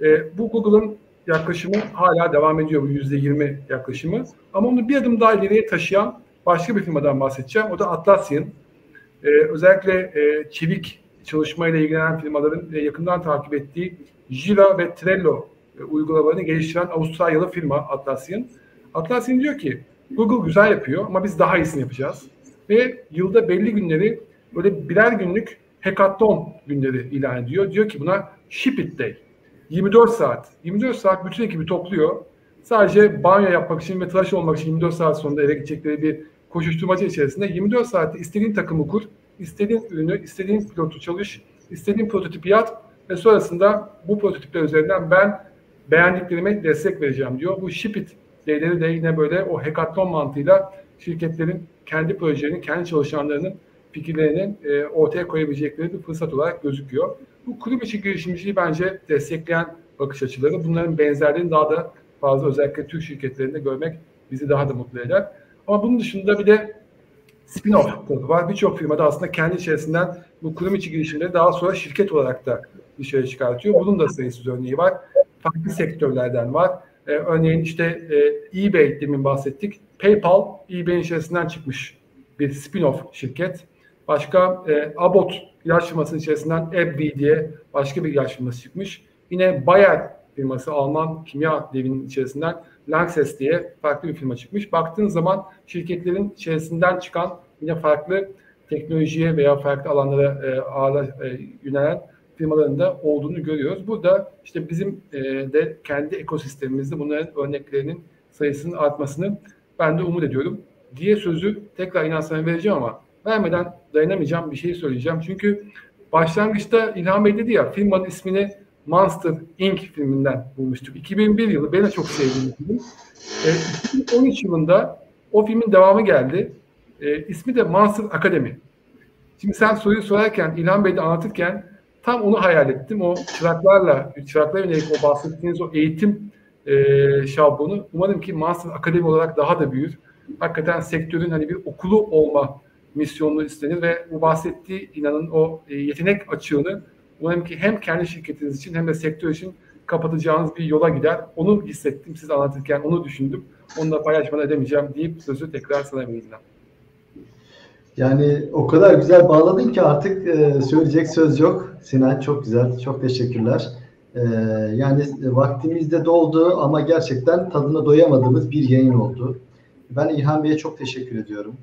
E, bu Google'ın yaklaşımı hala devam ediyor bu yüzde yirmi yaklaşımı. Ama onu bir adım daha ileriye taşıyan başka bir firmadan bahsedeceğim. O da Atlassian. Ee, özellikle e, çevik çalışmayla ilgilenen firmaların e, yakından takip ettiği Jira ve Trello e, uygulamalarını geliştiren Avustralyalı firma Atlassian. Atlassian diyor ki Google güzel yapıyor ama biz daha iyisini yapacağız. Ve yılda belli günleri böyle birer günlük hackathon günleri ilan ediyor. Diyor ki buna Ship It Day. 24 saat. 24 saat bütün ekibi topluyor. sadece banyo yapmak için ve tıraş olmak için 24 saat sonunda eve gidecekleri bir koşuşturmacı içerisinde 24 saatte istediğin takımı kur, istediğin ürünü, istediğin pilotu çalış, istediğin prototipi yat ve sonrasında bu prototipler üzerinden ben beğendiklerime destek vereceğim diyor. Bu Shipit D'leri de yine böyle o hekaton mantığıyla şirketlerin kendi projelerini, kendi çalışanlarının fikirlerini e, ortaya koyabilecekleri bir fırsat olarak gözüküyor. Bu kurum içi girişimciliği bence destekleyen bakış açıları. Bunların benzerliğini daha da fazla özellikle Türk şirketlerinde görmek bizi daha da mutlu eder. Ama bunun dışında bir de spin-off tarafı var. Birçok firmada aslında kendi içerisinden bu kurum içi girişimleri daha sonra şirket olarak da dışarı çıkartıyor. Bunun da sayısız örneği var. Farklı sektörlerden var. Ee, örneğin işte e, eBay demin bahsettik. PayPal eBay'in içerisinden çıkmış bir spin-off şirket. Başka e, Abbott ilaç firmasının içerisinden AbbVie diye başka bir ilaç firması çıkmış. Yine Bayer firması Alman kimya devinin içerisinden Lanxess diye farklı bir firma çıkmış. Baktığın zaman şirketlerin içerisinden çıkan yine farklı teknolojiye veya farklı alanlara e, ağla, e, yönelen firmaların da olduğunu görüyoruz. Burada işte bizim e, de kendi ekosistemimizde bunların örneklerinin sayısının artmasını ben de umut ediyorum. Diye sözü tekrar inan sana vereceğim ama vermeden dayanamayacağım bir şey söyleyeceğim. Çünkü başlangıçta İlham Bey dedi ya firmanın ismini Monster Inc. filminden bulmuştuk. 2001 yılı. Ben de çok sevdiğim bir film. E, 2013 yılında o filmin devamı geldi. E, ismi de Monster Academy. Şimdi sen soruyu sorarken, İlhan Bey de anlatırken tam onu hayal ettim. O çıraklarla, çıraklara yönelik o bahsettiğiniz o eğitim e, şablonu umarım ki Monster Academy olarak daha da büyür. Hakikaten sektörün hani bir okulu olma misyonunu istenir ve bu bahsettiği inanın o e, yetenek açığını umarım ki hem kendi şirketiniz için hem de sektör için kapatacağınız bir yola gider. Onu hissettim siz anlatırken, onu düşündüm. Onu da paylaşmadan edemeyeceğim deyip sözü tekrar sana vereyim.
Yani o kadar güzel bağladın ki artık e, söyleyecek söz yok. Sinan çok güzel, çok teşekkürler. E, yani vaktimizde doldu ama gerçekten tadına doyamadığımız bir yayın oldu. Ben İlhan Bey'e çok teşekkür ediyorum.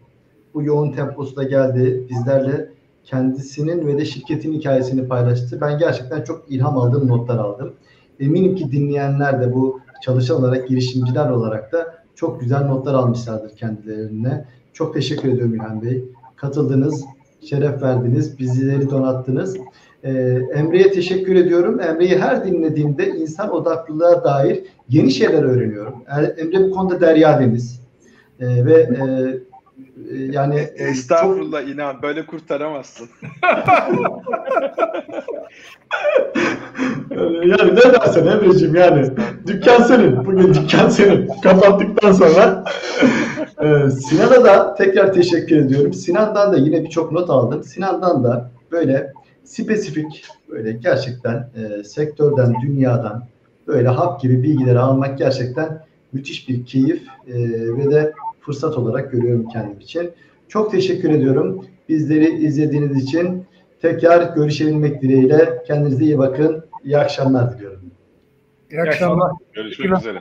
Bu yoğun temposu da geldi. Bizlerle kendisinin ve de şirketin hikayesini paylaştı. Ben gerçekten çok ilham aldım, notlar aldım. Eminim ki dinleyenler de bu çalışan olarak, girişimciler olarak da çok güzel notlar almışlardır kendilerine. Çok teşekkür ediyorum İlhan Bey. Katıldınız, şeref verdiniz, bizleri donattınız. Ee, Emre'ye teşekkür ediyorum. Emre'yi her dinlediğimde insan odaklılığa dair yeni şeyler öğreniyorum. Emre bu konuda derya deniz. Ee, ve e, yani
estağfurullah çok... inan böyle kurtaramazsın.
yani ne dersen Emre'ciğim yani dükkan senin. Bugün dükkan senin. Kapattıktan sonra ee, Sinan'a da tekrar teşekkür ediyorum. Sinan'dan da yine birçok not aldım. Sinan'dan da böyle spesifik böyle gerçekten e, sektörden, dünyadan böyle hap gibi bilgileri almak gerçekten müthiş bir keyif e, ve de fırsat olarak görüyorum kendim için. Çok teşekkür ediyorum. Bizleri izlediğiniz için tekrar görüşebilmek dileğiyle. Kendinize iyi bakın. İyi akşamlar diliyorum.
İyi akşamlar.
Görüşmek üzere.